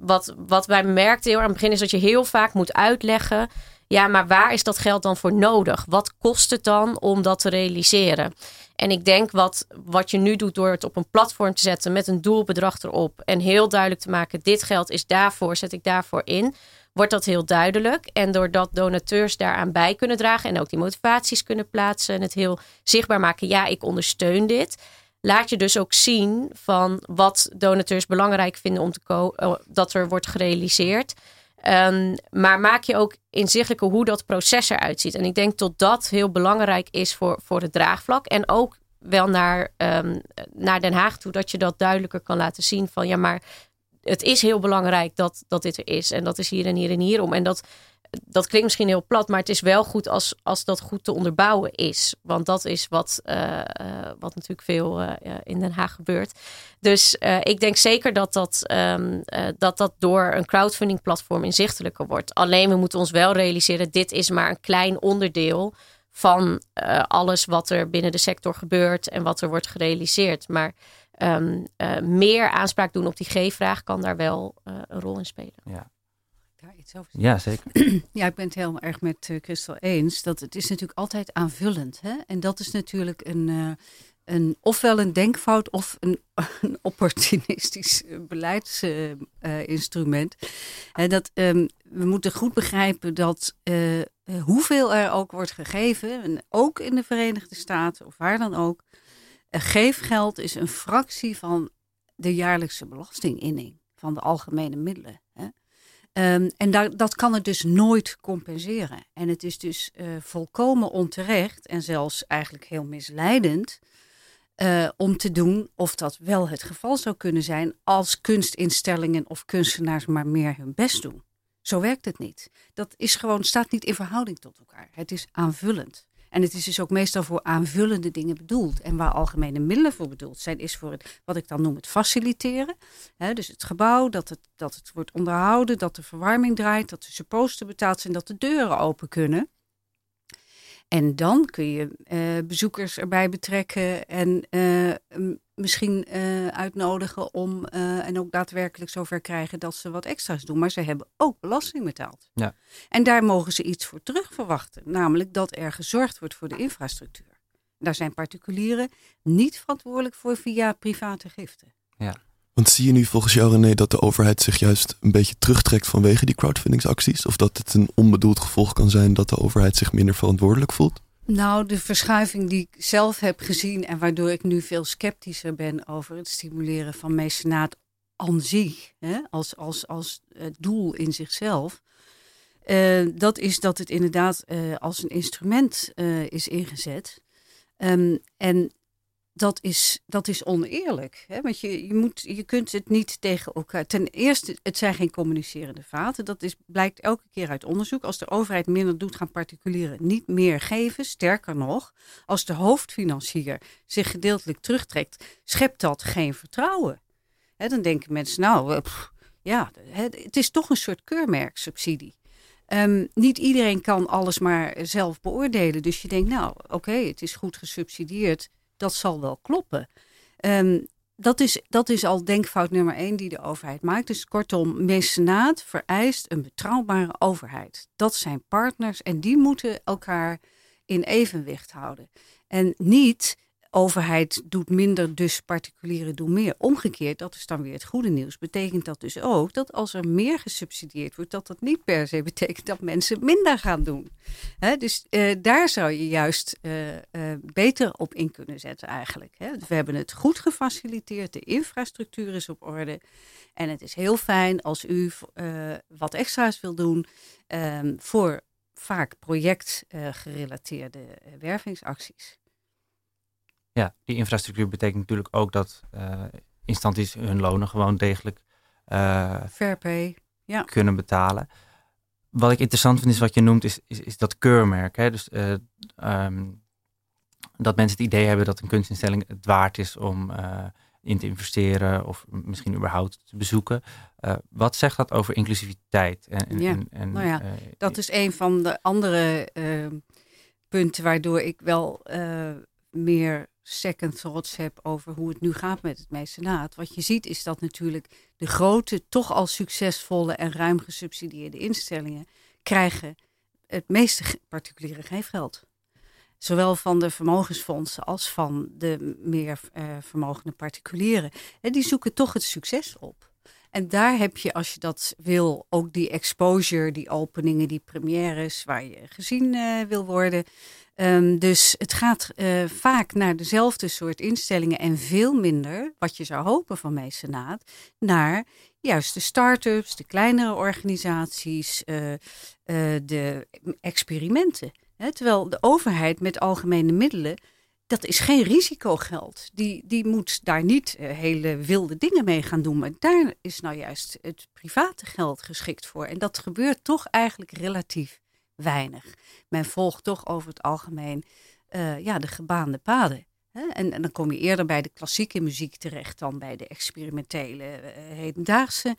wat, wat wij merkten heel aan het begin is dat je heel vaak moet uitleggen. Ja, maar waar is dat geld dan voor nodig? Wat kost het dan om dat te realiseren? En ik denk wat, wat je nu doet door het op een platform te zetten met een doelbedrag erop en heel duidelijk te maken: dit geld is daarvoor, zet ik daarvoor in wordt dat heel duidelijk. En doordat donateurs daaraan bij kunnen dragen en ook die motivaties kunnen plaatsen en het heel zichtbaar maken, ja, ik ondersteun dit. Laat je dus ook zien van wat donateurs belangrijk vinden om te uh, dat er wordt gerealiseerd. Um, maar maak je ook inzichtelijk hoe dat proces eruit ziet. En ik denk dat dat heel belangrijk is voor, voor het draagvlak. En ook wel naar, um, naar Den Haag toe, dat je dat duidelijker kan laten zien van ja, maar het is heel belangrijk dat, dat dit er is. En dat is hier en hier en hierom. En dat, dat klinkt misschien heel plat, maar het is wel goed als, als dat goed te onderbouwen is. Want dat is wat, uh, wat natuurlijk veel uh, in Den Haag gebeurt. Dus ik denk zeker dat dat, um, dat dat door een crowdfunding platform inzichtelijker wordt. Alleen we moeten ons wel realiseren, dit is maar een klein onderdeel van alles wat er binnen de sector gebeurt en wat er wordt gerealiseerd. Maar um, uh, meer aanspraak doen op die G-vraag kan daar wel uh, een rol in spelen. Ja. Daar iets over ja, zeker. ja, ik ben het heel erg met uh, Christel eens. Dat het is natuurlijk altijd aanvullend. Hè? En dat is natuurlijk een, een, ofwel een denkfout of een, een opportunistisch beleidsinstrument. dat, um, we moeten goed begrijpen dat hoeveel er ook wordt gegeven, en ook in de Verenigde Staten of waar dan ook, geefgeld is een fractie van de jaarlijkse belastinginning van de algemene middelen. Hè. Um, en dat kan het dus nooit compenseren. En het is dus uh, volkomen onterecht en zelfs eigenlijk heel misleidend uh, om te doen of dat wel het geval zou kunnen zijn als kunstinstellingen of kunstenaars maar meer hun best doen. Zo werkt het niet. Dat is gewoon, staat niet in verhouding tot elkaar. Het is aanvullend. En het is dus ook meestal voor aanvullende dingen bedoeld. En waar algemene middelen voor bedoeld zijn, is voor het, wat ik dan noem het faciliteren. dus het gebouw, dat het, dat het wordt onderhouden, dat de verwarming draait, dat de supposten betaald zijn, dat de deuren open kunnen. En dan kun je uh, bezoekers erbij betrekken en uh, misschien uh, uitnodigen om en ook daadwerkelijk zover krijgen dat ze wat extra's doen. Maar ze hebben ook belasting betaald. Ja. En daar mogen ze iets voor terug verwachten, namelijk dat er gezorgd wordt voor de infrastructuur. Daar zijn particulieren niet verantwoordelijk voor via private giften. Ja. Want zie je nu volgens jou René dat de overheid zich juist een beetje terugtrekt vanwege die crowdfundingsacties? Of dat het een onbedoeld gevolg kan zijn dat de overheid zich minder verantwoordelijk voelt? Nou, de verschuiving die ik zelf heb gezien en waardoor ik nu veel sceptischer ben over het stimuleren van mecenaat aan zich, hè, als, als, als doel in zichzelf. Uh, dat is dat het inderdaad uh, als een instrument is ingezet. Um, en dat is, dat is oneerlijk. Hè? Want je, je, moet, je kunt het niet tegen elkaar. Ten eerste, het zijn geen communicerende vaten. Dat is, blijkt elke keer uit onderzoek. Als de overheid minder doet, gaan particulieren niet meer geven. Sterker nog, als de hoofdfinancier zich gedeeltelijk terugtrekt, schept dat geen vertrouwen. Hè, dan denken mensen, nou, eh, ja, het is toch een soort keurmerksubsidie. Um, niet iedereen kan alles maar zelf beoordelen. Dus je denkt, nou, oké, het is goed gesubsidieerd dat zal wel kloppen. Um, dat, is, dat is al denkfout nummer één die de overheid maakt. Dus kortom, mecenaat vereist een betrouwbare overheid. Dat zijn partners en die moeten elkaar in evenwicht houden. En niet overheid doet minder, dus particulieren doen meer. Omgekeerd, dat is dan weer het goede nieuws. Betekent dat dus ook dat als er meer gesubsidieerd wordt, dat dat niet per se betekent dat mensen minder gaan doen. dus uh, daar zou je juist uh, uh, beter op in kunnen zetten eigenlijk. we hebben het goed gefaciliteerd, de infrastructuur is op orde. En het is heel fijn als u wat extra's wil doen ehm, voor vaak projectgerelateerde wervingsacties. Ja, die infrastructuur betekent natuurlijk ook dat uh, instanties hun lonen gewoon degelijk uh, Fair pay. Ja. kunnen betalen. Wat ik interessant vind is wat je noemt, is, is, is dat keurmerk. Hè? Dus uh, um, dat mensen het idee hebben dat een kunstinstelling het waard is om in te investeren of misschien überhaupt te bezoeken. wat zegt dat over inclusiviteit? En, ja, en, en, nou ja, dat is een van de andere punten waardoor ik wel meer second thoughts heb over hoe het nu gaat met het mecenaat. Wat je ziet is dat natuurlijk de grote, toch al succesvolle en ruim gesubsidieerde instellingen krijgen het meeste particuliere geefgeld. Zowel van de vermogensfondsen als van de meer uh, vermogende particulieren. En die zoeken toch het succes op. En daar heb je, als je dat wil, ook die exposure, die openingen, die premières waar je gezien uh, wil worden. Um, dus het gaat uh, vaak naar dezelfde soort instellingen en veel minder, wat je zou hopen van mecenaat, naar juist de start-ups, de kleinere organisaties, uh, uh, de experimenten. Terwijl de overheid met algemene middelen, dat is geen risicogeld. Die, die moet daar niet hele wilde dingen mee gaan doen. Maar daar is nou juist het private geld geschikt voor. En dat gebeurt toch eigenlijk relatief weinig. Men volgt toch over het algemeen uh, ja, de gebaande paden. Hè? En, dan kom je eerder bij de klassieke muziek terecht dan bij de experimentele uh, hedendaagse.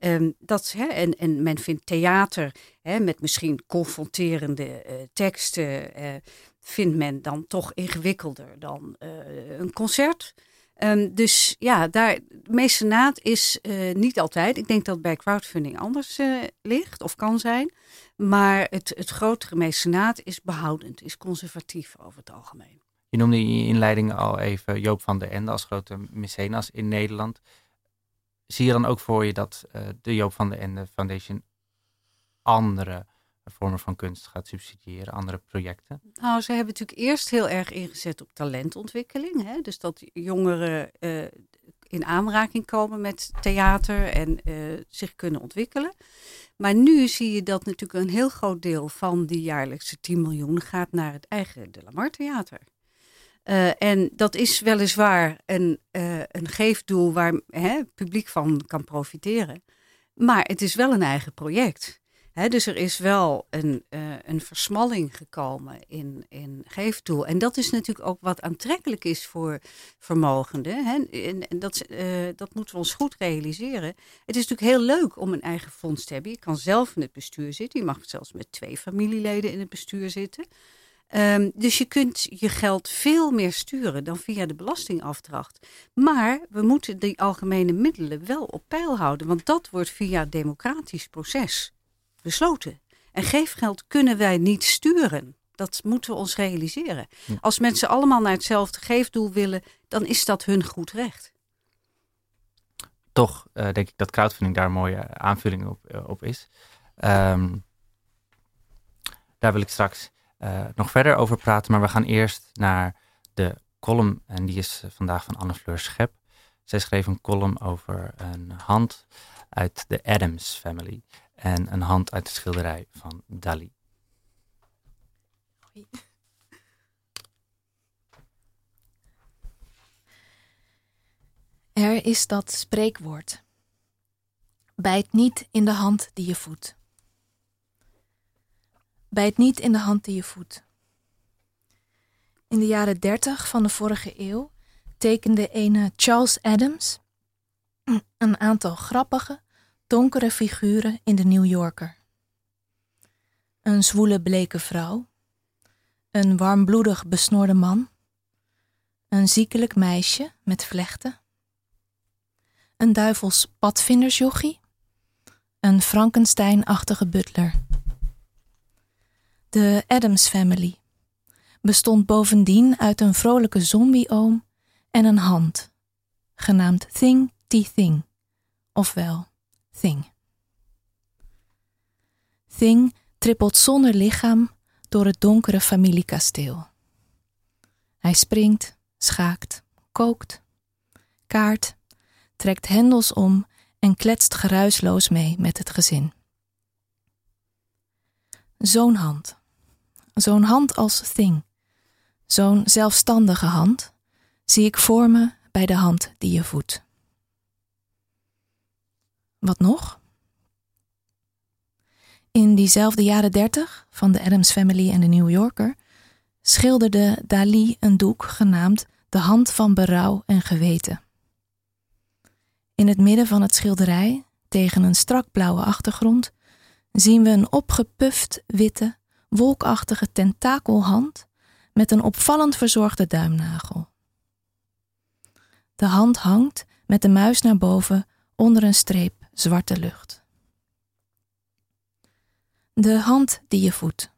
Um, dat, hè, en, en men vindt theater hè, met misschien confronterende uh, teksten, vindt men dan toch ingewikkelder dan een concert. Um, dus ja, daar, mecenaat is uh, niet altijd. Ik denk dat bij crowdfunding anders uh, ligt of kan zijn. Maar het, het grotere mecenaat is behoudend, is conservatief over het algemeen. Je noemde in je inleiding al even Joop van der Ende als grote mecenas in Nederland. Zie je dan ook voor je dat uh, de Joop van der Ende Foundation andere vormen van kunst gaat subsidiëren, andere projecten? Nou, ze hebben natuurlijk eerst heel erg ingezet op talentontwikkeling. Hè? Dus dat jongeren uh, in aanraking komen met theater en uh, zich kunnen ontwikkelen. Maar nu zie je dat natuurlijk een heel groot deel van die jaarlijkse 10 miljoen gaat naar het eigen De Lamar Theater. Uh, en dat is weliswaar een, uh, een geefdoel waar het publiek van kan profiteren. Maar het is wel een eigen project dus er is wel een, uh, een versmalling gekomen in, in geefdoel. En dat is natuurlijk ook wat aantrekkelijk is voor vermogenden. En, en dat, uh, dat moeten we ons goed realiseren. Het is natuurlijk heel leuk om een eigen fonds te hebben. Je kan zelf in het bestuur zitten. Je mag zelfs met twee familieleden in het bestuur zitten. Um, dus je kunt je geld veel meer sturen dan via de belastingafdracht. Maar we moeten die algemene middelen wel op peil houden. Want dat wordt via democratisch proces besloten. En geefgeld kunnen wij niet sturen. Dat moeten we ons realiseren. Als mensen allemaal naar hetzelfde geefdoel willen, dan is dat hun goed recht. Toch uh, denk ik dat crowdfunding daar een mooie aanvulling op, uh, op is. Um, daar wil ik straks uh, nog verder over praten. Maar we gaan eerst naar de column. En die is vandaag van Anne-Fleur Schep. Zij schreef een column over een hand uit de Adams Family en een hand uit de schilderij van Dali. Er is dat spreekwoord. Bijt niet in de hand die je voedt. Bijt niet in de hand die je voedt. In de jaren dertig van de vorige eeuw tekende ene Charles Adams een aantal grappige, donkere figuren in de New Yorker. Een zwoele bleke vrouw, een warmbloedig besnorde man, een ziekelijk meisje met vlechten, een duivels padvindersjochie, een Frankenstein-achtige butler. De Adams Family bestond bovendien uit een vrolijke zombie-oom en een hand, genaamd Thing T Thing, ofwel Thing. Thing trippelt zonder lichaam door het donkere familiekasteel. Hij springt, schaakt, kookt, kaart, trekt hendels om en kletst geruisloos mee met het gezin. Zo'n hand. Zo'n hand als Thing. Zo'n zelfstandige hand zie ik voor me bij de hand die je voedt. Wat nog? In diezelfde jaren dertig van de Adams Family en de New Yorker schilderde Dali een doek genaamd De Hand van Berouw en Geweten. In het midden van het schilderij, tegen een strak blauwe achtergrond, zien we een opgepuft witte, wolkachtige tentakelhand met een opvallend verzorgde duimnagel. De hand hangt met de muis naar boven onder een streep zwarte lucht. De hand die je voedt.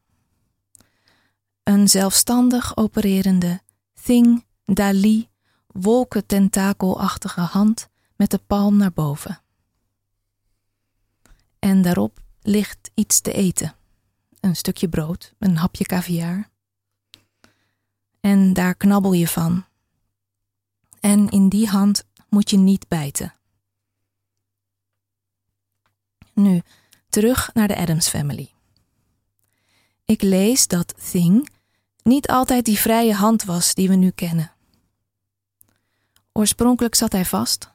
Een zelfstandig opererende thing, dali, wolkententakelachtige hand met de palm naar boven. En daarop ligt iets te eten. Een stukje brood, een hapje caviar. En daar knabbel je van. En in die hand moet je niet bijten. Nu, terug naar de Adams Family. Ik lees dat Thing niet altijd die vrije hand was die we nu kennen. Oorspronkelijk zat hij vast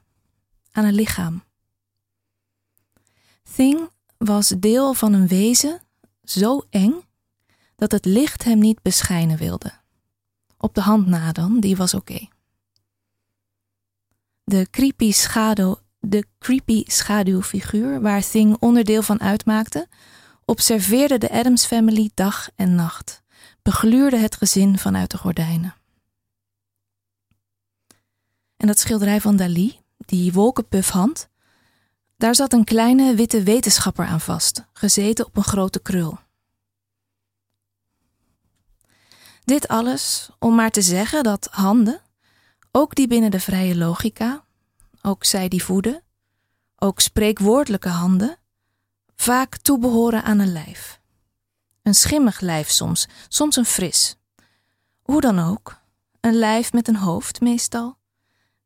aan een lichaam. Thing was deel van een wezen zo eng dat het licht hem niet beschijnen wilde. Op de hand na dan, die was oké. De creepy schaduw, de creepy schaduwfiguur waar Thing onderdeel van uitmaakte, observeerde de Adams Family dag en nacht, begluurde het gezin vanuit de gordijnen. En dat schilderij van Dali, die wolkenpuffhand, daar zat een kleine witte wetenschapper aan vast, gezeten op een grote krul. Dit alles om maar te zeggen dat handen, ook die binnen de vrije logica, ook zij die voeden, ook spreekwoordelijke handen, vaak toebehoren aan een lijf. Een schimmig lijf soms, soms een fris. Hoe dan ook, een lijf met een hoofd meestal,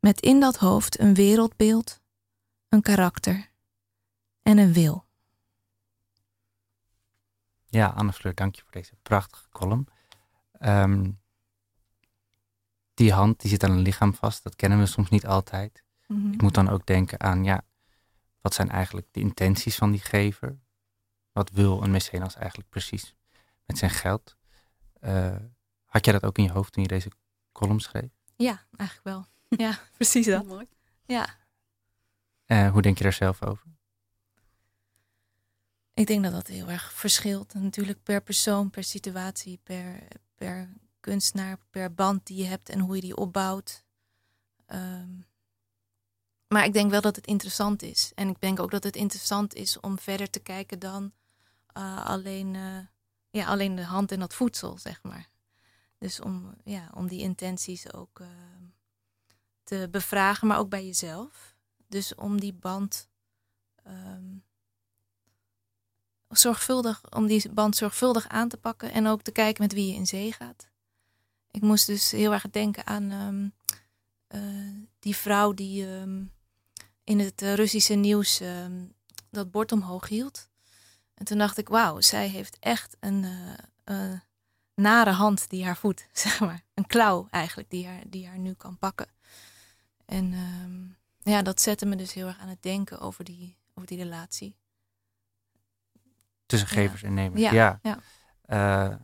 met in dat hoofd een wereldbeeld, een karakter en een wil. Ja, Anne Fleur, dank je voor deze prachtige column. Ehm, die hand die zit aan een lichaam vast, dat kennen we soms niet altijd. Mhm. Ik moet dan ook denken aan, ja, wat zijn eigenlijk de intenties van die gever? Wat wil een mecenas eigenlijk precies met zijn geld? Eh, had jij dat ook in je hoofd toen je deze column schreef? Ja, eigenlijk wel. Ja, precies dat. Mooi. Ja. Eh, hoe denk je daar zelf over? Ik denk dat dat heel erg verschilt. Natuurlijk per persoon, per situatie, per, per kunstenaar, per band die je hebt en hoe je die opbouwt. Ehm, maar ik denk wel dat het interessant is. En ik denk ook dat het interessant is om verder te kijken dan eh, alleen, eh, ja, alleen de hand en dat voedsel, zeg maar. Dus om, ja, om die intenties ook eh, te bevragen, maar ook bij jezelf. Dus om die band ehm, zorgvuldig, om die band zorgvuldig aan te pakken en ook te kijken met wie je in zee gaat. Ik moest dus heel erg denken aan ehm, eh, die vrouw die ehm, in het eh, Russische nieuws ehm, dat bord omhoog hield. En toen dacht ik, wauw, zij heeft echt een eh, nare hand die haar voedt, zeg maar. Een klauw eigenlijk, die haar, die haar nu kan pakken. En ehm, ja, dat zette me dus heel erg aan het denken over die, over die relatie. Tussen Ja. gevers en nemers. Ja, Ja. ja. Eh,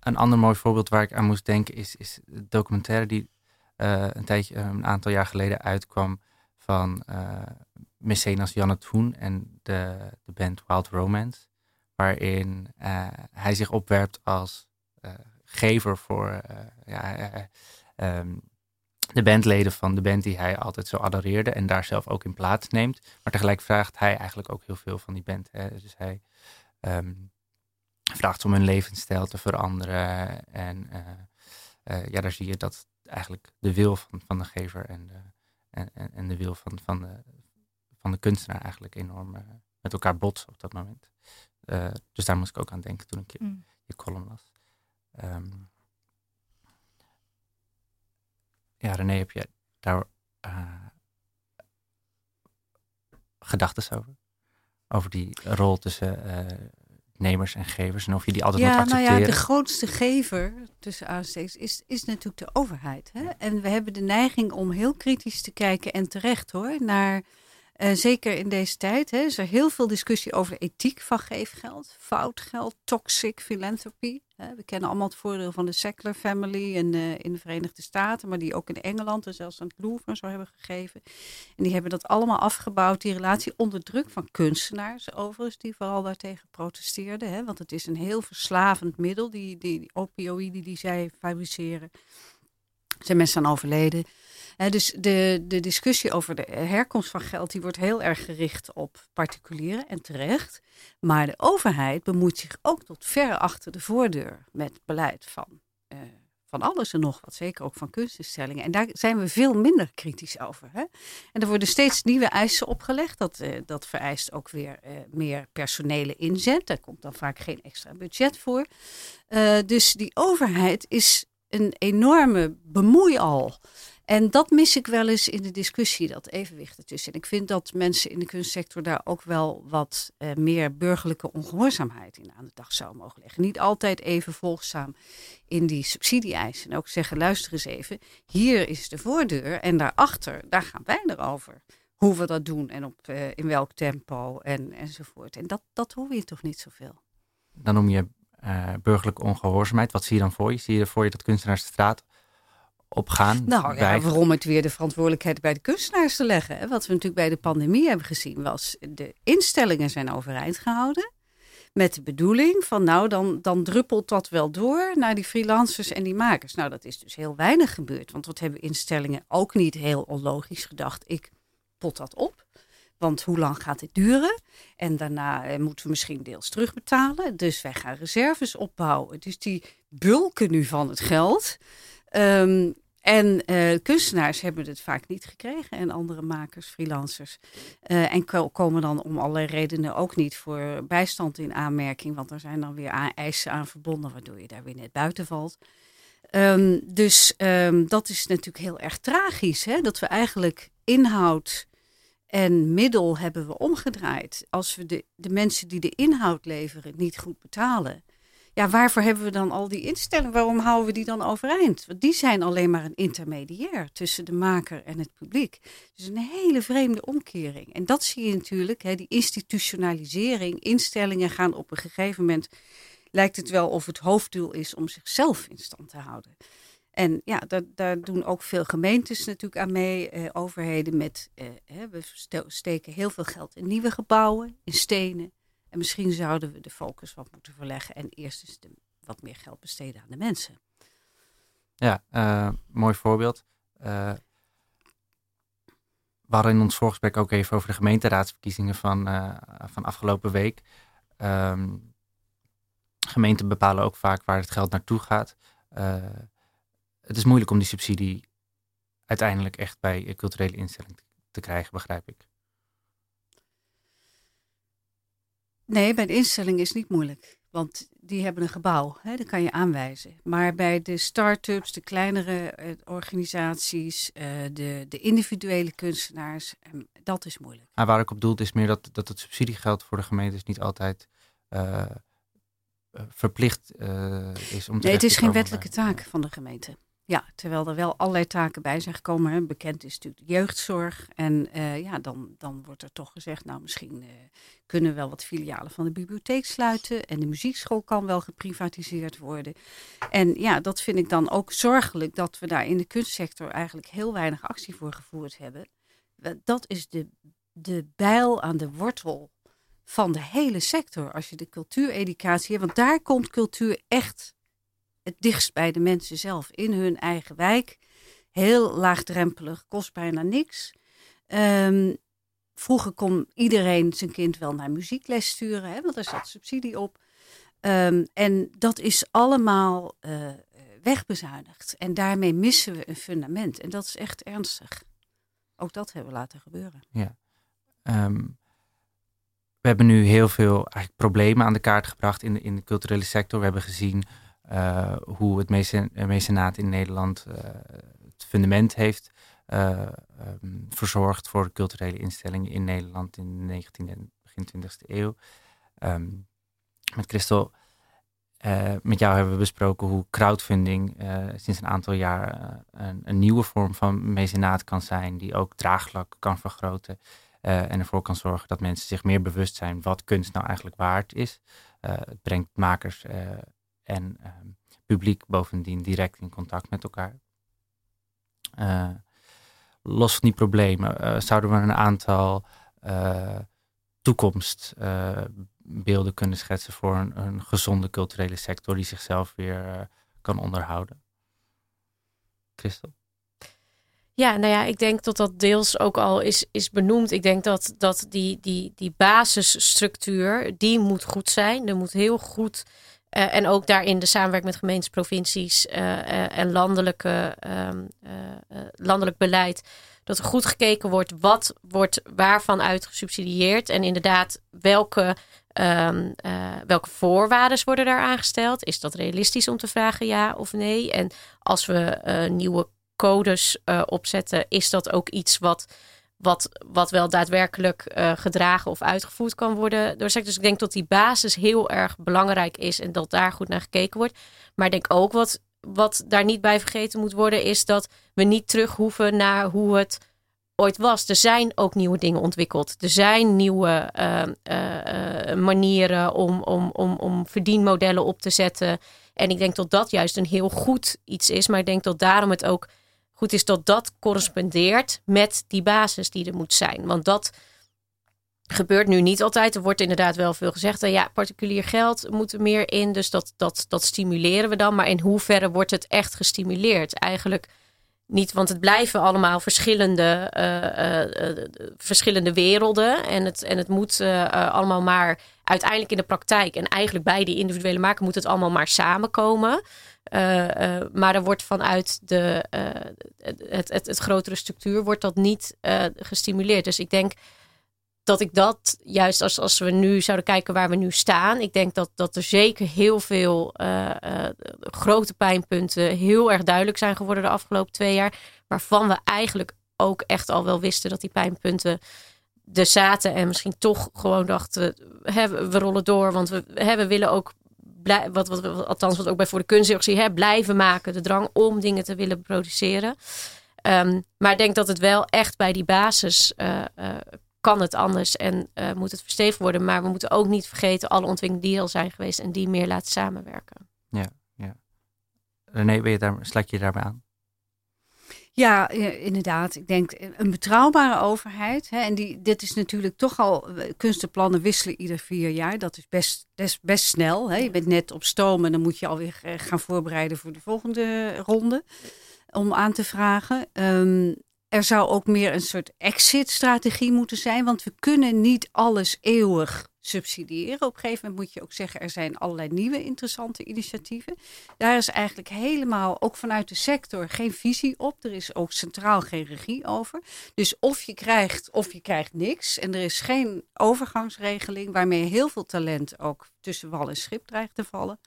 een ander mooi voorbeeld waar ik aan moest denken is, is de documentaire die een tijdje, een aantal jaar geleden uitkwam van eh mecenas Janne Toen en de, de band Wild Romance. Waarin eh, hij zich opwerpt als eh, gever voor ja, eh, eh, ehm, de bandleden van de band die hij altijd zo adoreerde en daar zelf ook in plaats neemt. Maar tegelijk vraagt hij eigenlijk ook heel veel van die band. Hè? Dus hij ehm, vraagt om hun levensstijl te veranderen. En ja, daar zie je dat eigenlijk de wil van, van de gever en de, en, en, de wil van, van, de, van de kunstenaar eigenlijk enorm eh, met elkaar botsen op dat moment. Eh, dus daar moest ik ook aan denken toen ik je, Mm. je column las. Ehm, ja, René, heb je daar eh gedachten over? Over die rol tussen eh, nemers en gevers en of je die altijd moet Ja, nou accepteren? ja, de grootste gever tussen aanstekens is, is natuurlijk de overheid. Hè? En we hebben de neiging om heel kritisch te kijken en terecht hoor, naar Uh, zeker in deze tijd hè, is er heel veel discussie over de ethiek van geefgeld. Fout geld, toxic philanthropy. we kennen allemaal het voordeel van de Sackler family in, uh, in de Verenigde Staten, maar die ook in Engeland en zelfs aan het Louvre zo hebben gegeven. En die hebben dat allemaal afgebouwd, die relatie onder druk van kunstenaars overigens, die vooral daartegen protesteerden. Hè, want het is een heel verslavend middel, die, die, die opioïden die zij fabriceren. Er zijn mensen aan overleden dus de, de discussie over de herkomst van geld die wordt heel erg gericht op particulieren en terecht. Maar de overheid bemoeit zich ook tot ver achter de voordeur met beleid van, uh, van alles en nog wat. Zeker ook van kunstinstellingen. En daar zijn we veel minder kritisch over. Hè? En er worden steeds nieuwe eisen opgelegd. Dat, uh, dat vereist ook weer uh, meer personele inzet. Daar komt dan vaak geen extra budget voor. dus die overheid is een enorme bemoeial. En dat mis ik wel eens in de discussie, dat evenwicht ertussen. En ik vind dat mensen in de kunstsector daar ook wel wat uh, meer burgerlijke ongehoorzaamheid in aan de dag zou mogen leggen. Niet altijd even volgzaam in die subsidie-eisen. En ook zeggen, luister eens even, hier is de voordeur en daarachter, daar gaan wij erover. Hoe we dat doen en op, uh, in welk tempo en, enzovoort. En dat, dat hoor je toch niet zoveel. Dan noem je uh, burgerlijke ongehoorzaamheid. Wat zie je dan voor je? Zie je voor je dat kunstenaars de straat opgaan. Nou ja, waarom het weer de verantwoordelijkheid bij de kunstenaars te leggen. Wat we natuurlijk bij de pandemie hebben gezien was, de instellingen zijn overeind gehouden. Met de bedoeling van nou, dan, dan druppelt dat wel door naar die freelancers en die makers. Nou, dat is dus heel weinig gebeurd. Want wat hebben instellingen ook niet heel onlogisch gedacht. Ik pot dat op. Want hoe lang gaat dit duren? En daarna eh, moeten we misschien deels terugbetalen. Dus wij gaan reserves opbouwen. Dus die bulken nu van het geld. Um, en uh, kunstenaars hebben het vaak niet gekregen en andere makers, freelancers. Uh, en komen dan om allerlei redenen ook niet voor bijstand in aanmerking. Want er zijn dan weer eisen aan verbonden, waardoor je daar weer net buiten valt. Um, dus um, dat is natuurlijk heel erg tragisch. Hè? Dat we eigenlijk inhoud en middel hebben we omgedraaid. Als we de, de mensen die de inhoud leveren niet goed betalen ja, waarvoor hebben we dan al die instellingen? Waarom houden we die dan overeind? Want die zijn alleen maar een intermediair tussen de maker en het publiek. Dus een hele vreemde omkering. En dat zie je natuurlijk, hè, die institutionalisering. Instellingen gaan op een gegeven moment, lijkt het wel of het hoofddoel is om zichzelf in stand te houden. En ja, daar, daar doen ook veel gemeentes natuurlijk aan mee, eh, overheden met, eh, we steken heel veel geld in nieuwe gebouwen, in stenen, en misschien zouden we de focus wat moeten verleggen en eerst eens wat meer geld besteden aan de mensen. Ja, uh, mooi voorbeeld. Uh, we hadden in ons voorgesprek ook even over de gemeenteraadsverkiezingen van, uh, van afgelopen week. Um, gemeenten bepalen ook vaak waar het geld naartoe gaat. het is moeilijk om die subsidie uiteindelijk echt bij culturele instellingen te krijgen, begrijp ik. Nee, bij de instelling is het niet moeilijk. Want die hebben een gebouw, hè, dat kan je aanwijzen. Maar bij de start-ups, de kleinere eh, organisaties, eh, de, de individuele kunstenaars, eh, dat is moeilijk. Maar waar ik op doel is meer dat, dat het subsidiegeld voor de gemeentes niet altijd uh, verplicht is om te Nee, het is geen wettelijke taak van de gemeente. Ja, terwijl er wel allerlei taken bij zijn gekomen. Bekend is natuurlijk de jeugdzorg. En uh, ja, dan, dan wordt er toch gezegd, nou misschien uh, kunnen wel wat filialen van de bibliotheek sluiten. En de muziekschool kan wel geprivatiseerd worden. En ja, dat vind ik dan ook zorgelijk dat we daar in de kunstsector eigenlijk heel weinig actie voor gevoerd hebben. Dat is de, de bijl aan de wortel van de hele sector. Als je de cultuureducatie hebt, want daar komt cultuur echt het dichtst bij de mensen zelf in hun eigen wijk. Heel laagdrempelig, kost bijna niks. Um, vroeger kon iedereen zijn kind wel naar muziekles sturen, hè, want daar zat subsidie op. Um, en dat is allemaal uh, wegbezuinigd. En daarmee missen we een fundament. En dat is echt ernstig. Ook dat hebben we laten gebeuren. Ja. Um, we hebben nu heel veel eigenlijk problemen aan de kaart gebracht in de, in de culturele sector. We hebben gezien hoe het mecenaat in Nederland uh, het fundament heeft um, verzorgd voor culturele instellingen in Nederland in de 19e en begin 20e eeuw. Um, met Christel, met jou hebben we besproken hoe crowdfunding sinds een aantal jaar een, een, nieuwe vorm van mecenaat kan zijn, die ook draagvlak kan vergroten. en ervoor kan zorgen dat mensen zich meer bewust zijn wat kunst nou eigenlijk waard is. het brengt makers en ehm, publiek bovendien direct in contact met elkaar. los van die problemen zouden we een aantal toekomstbeelden kunnen schetsen voor een, een, gezonde culturele sector die zichzelf weer kan onderhouden. Christel? Ja, nou ja, ik denk dat dat deels ook al is, is benoemd. Ik denk dat, dat die, die, die basisstructuur, die moet goed zijn. Er moet heel goed, uh, en ook daarin de samenwerking met gemeentes, provincies uh, uh, en landelijke, ehm, landelijk beleid. Dat er goed gekeken wordt wat wordt waarvan uit gesubsidieerd. En inderdaad, welke, um, welke voorwaarden worden daar aangesteld? Is dat realistisch om te vragen ja of nee? En als we nieuwe codes opzetten, is dat ook iets wat, wat, wat wel daadwerkelijk uh, gedragen of uitgevoerd kan worden door sector. Dus ik denk dat die basis heel erg belangrijk is en dat daar goed naar gekeken wordt. Maar ik denk ook wat, wat daar niet bij vergeten moet worden, is dat we niet terug hoeven naar hoe het ooit was. Er zijn ook nieuwe dingen ontwikkeld. Er zijn nieuwe uh, manieren om, om, om, om verdienmodellen op te zetten. En ik denk dat dat juist een heel goed iets is. Maar ik denk dat daarom het ook goed is dat dat correspondeert met die basis die er moet zijn. Want dat gebeurt nu niet altijd. Er wordt inderdaad wel veel gezegd. ja, particulier geld moet er meer in. Dus dat, dat, dat stimuleren we dan. Maar in hoeverre wordt het echt gestimuleerd? Eigenlijk niet, want het blijven allemaal verschillende, uh, uh, verschillende werelden. En het, en het moet allemaal maar uiteindelijk in de praktijk. En eigenlijk bij die individuele maken moet het allemaal maar samenkomen. Uh, maar er wordt vanuit de, uh, het, het, het, grotere structuur wordt dat niet gestimuleerd. Dus ik denk dat ik dat juist als, als we nu zouden kijken waar we nu staan. Ik denk dat, dat er zeker heel veel grote pijnpunten heel erg duidelijk zijn geworden de afgelopen twee jaar. Waarvan we eigenlijk ook echt al wel wisten dat die pijnpunten er zaten. En misschien toch gewoon dachten, hè, we rollen door. Want we, hè, we willen ook wat, wat, wat, althans wat ook bij voor de kunsthilfe hè, blijven maken. De drang om dingen te willen produceren. Ehm, maar ik denk dat het wel echt bij die basis uh, uh, kan het anders en uh, moet het verstevigd worden. Maar we moeten ook niet vergeten alle ontwikkelingen die al zijn geweest en die meer laten samenwerken. Ja, ja. René, je daar, sluit je daarbij aan? Ja, inderdaad. Ik denk eh, een betrouwbare overheid. Hè, en die, dit is natuurlijk toch al. Eh, kunstenplannen wisselen ieder vier jaar. Dat is best, best, snel. Hè. Je bent net op stoom en dan moet je alweer eh, gaan voorbereiden voor de volgende ronde. Om aan te vragen. Um, er zou ook meer een soort exit-strategie moeten zijn. Want we kunnen niet alles eeuwig subsidiëren. Op een gegeven moment moet je ook zeggen, er zijn allerlei nieuwe interessante initiatieven. Daar is eigenlijk helemaal, ook vanuit de sector, geen visie op. Er is ook centraal geen regie over. Dus of je krijgt, of je krijgt niks. En er is geen overgangsregeling waarmee heel veel talent ook tussen wal en schip dreigt te vallen.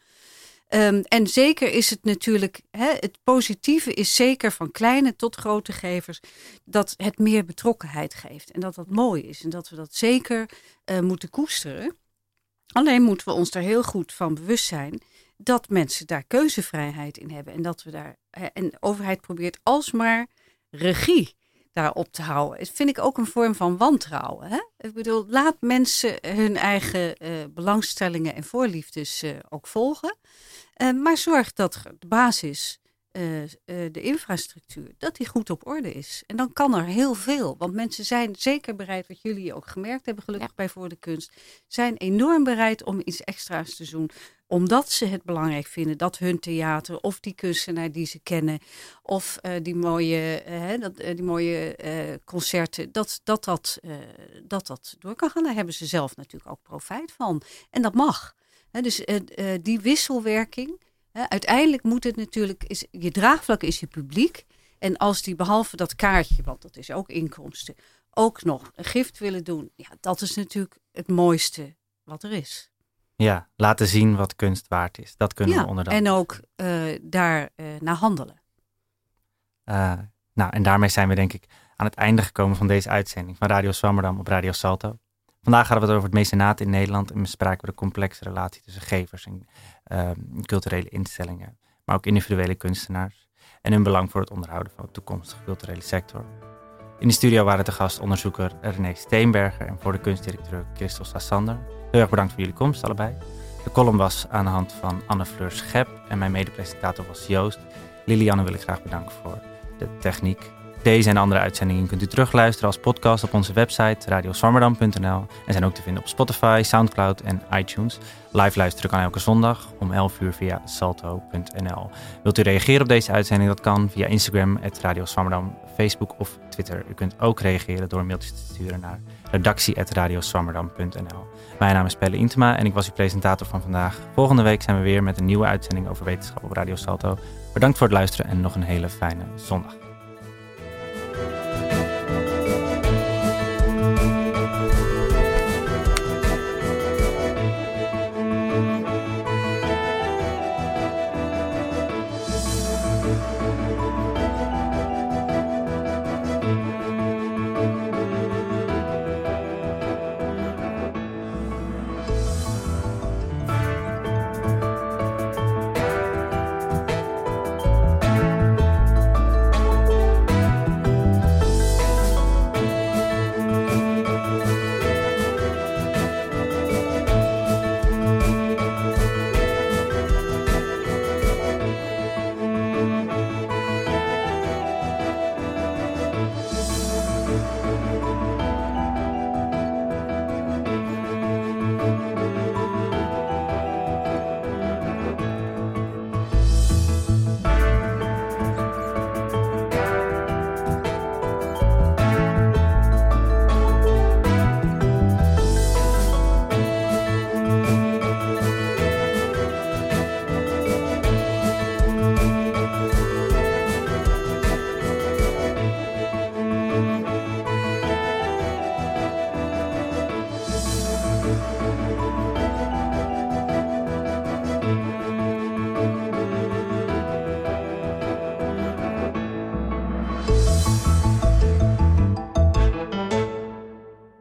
Um, en zeker is het natuurlijk, hè, het positieve is zeker van kleine tot grote gevers, dat het meer betrokkenheid geeft. En dat dat mooi is en dat we dat zeker uh, moeten koesteren. Alleen moeten we ons er heel goed van bewust zijn dat mensen daar keuzevrijheid in hebben. En dat we daar, en de overheid probeert alsmaar regie daarop te houden. Dat vind ik ook een vorm van wantrouwen. Hè? Ik bedoel, laat mensen hun eigen uh, belangstellingen en voorliefdes uh, ook volgen. Uh, maar zorg dat de basis, de infrastructuur, dat die goed op orde is. En dan kan er heel veel. Want mensen zijn zeker bereid, wat jullie ook gemerkt hebben, gelukkig bij Voor de Kunst, zijn enorm bereid om iets extra's te doen omdat ze het belangrijk vinden dat hun theater of die kunstenaar die ze kennen of uh, die mooie, dat, die mooie concerten, dat dat, dat, dat dat door kan gaan. Daar hebben ze zelf natuurlijk ook profijt van. En dat mag. Dus die wisselwerking, uiteindelijk moet het natuurlijk, is, je draagvlak is je publiek. En als die behalve dat kaartje, want dat is ook inkomsten, ook nog een gift willen doen, ja, dat is natuurlijk het mooiste wat er is. Ja, laten zien wat kunst waard is. Dat kunnen we onderdan. En ook uh, daar naar handelen. Nou, en daarmee zijn we denk ik aan het einde gekomen van deze uitzending van Radio Swammerdam op Radio Salto. Vandaag hadden we het over het mecenaat in Nederland en bespraken we de complexe relatie tussen gevers en ehm, culturele instellingen, maar ook individuele kunstenaars en hun belang voor het onderhouden van de toekomstige culturele sector. In de studio waren te gast onderzoeker René Steenberger en voor de kunstdirecteur Christel Sassander. Heel erg bedankt voor jullie komst allebei. De column was aan de hand van Anne Fleur Schep en mijn medepresentator was Joost. Lilianne wil ik graag bedanken voor de techniek. Deze en andere uitzendingen kunt u terugluisteren als podcast op onze website radioswammerdam.nl en zijn ook te vinden op Spotify, Soundcloud en iTunes. Live luisteren kan elke zondag om 11 uur via salto.nl. Wilt u reageren op deze uitzending? Dat kan via Instagram, Radio Swammerdam, Facebook of Twitter. U kunt ook reageren door een mailtje te sturen naar redactie.radioswammerdam.nl. Mijn naam is Pelle Intema en ik was uw presentator van vandaag. Volgende week zijn we weer met een nieuwe uitzending over wetenschap op Radio Salto. Bedankt voor het luisteren en nog een hele fijne zondag.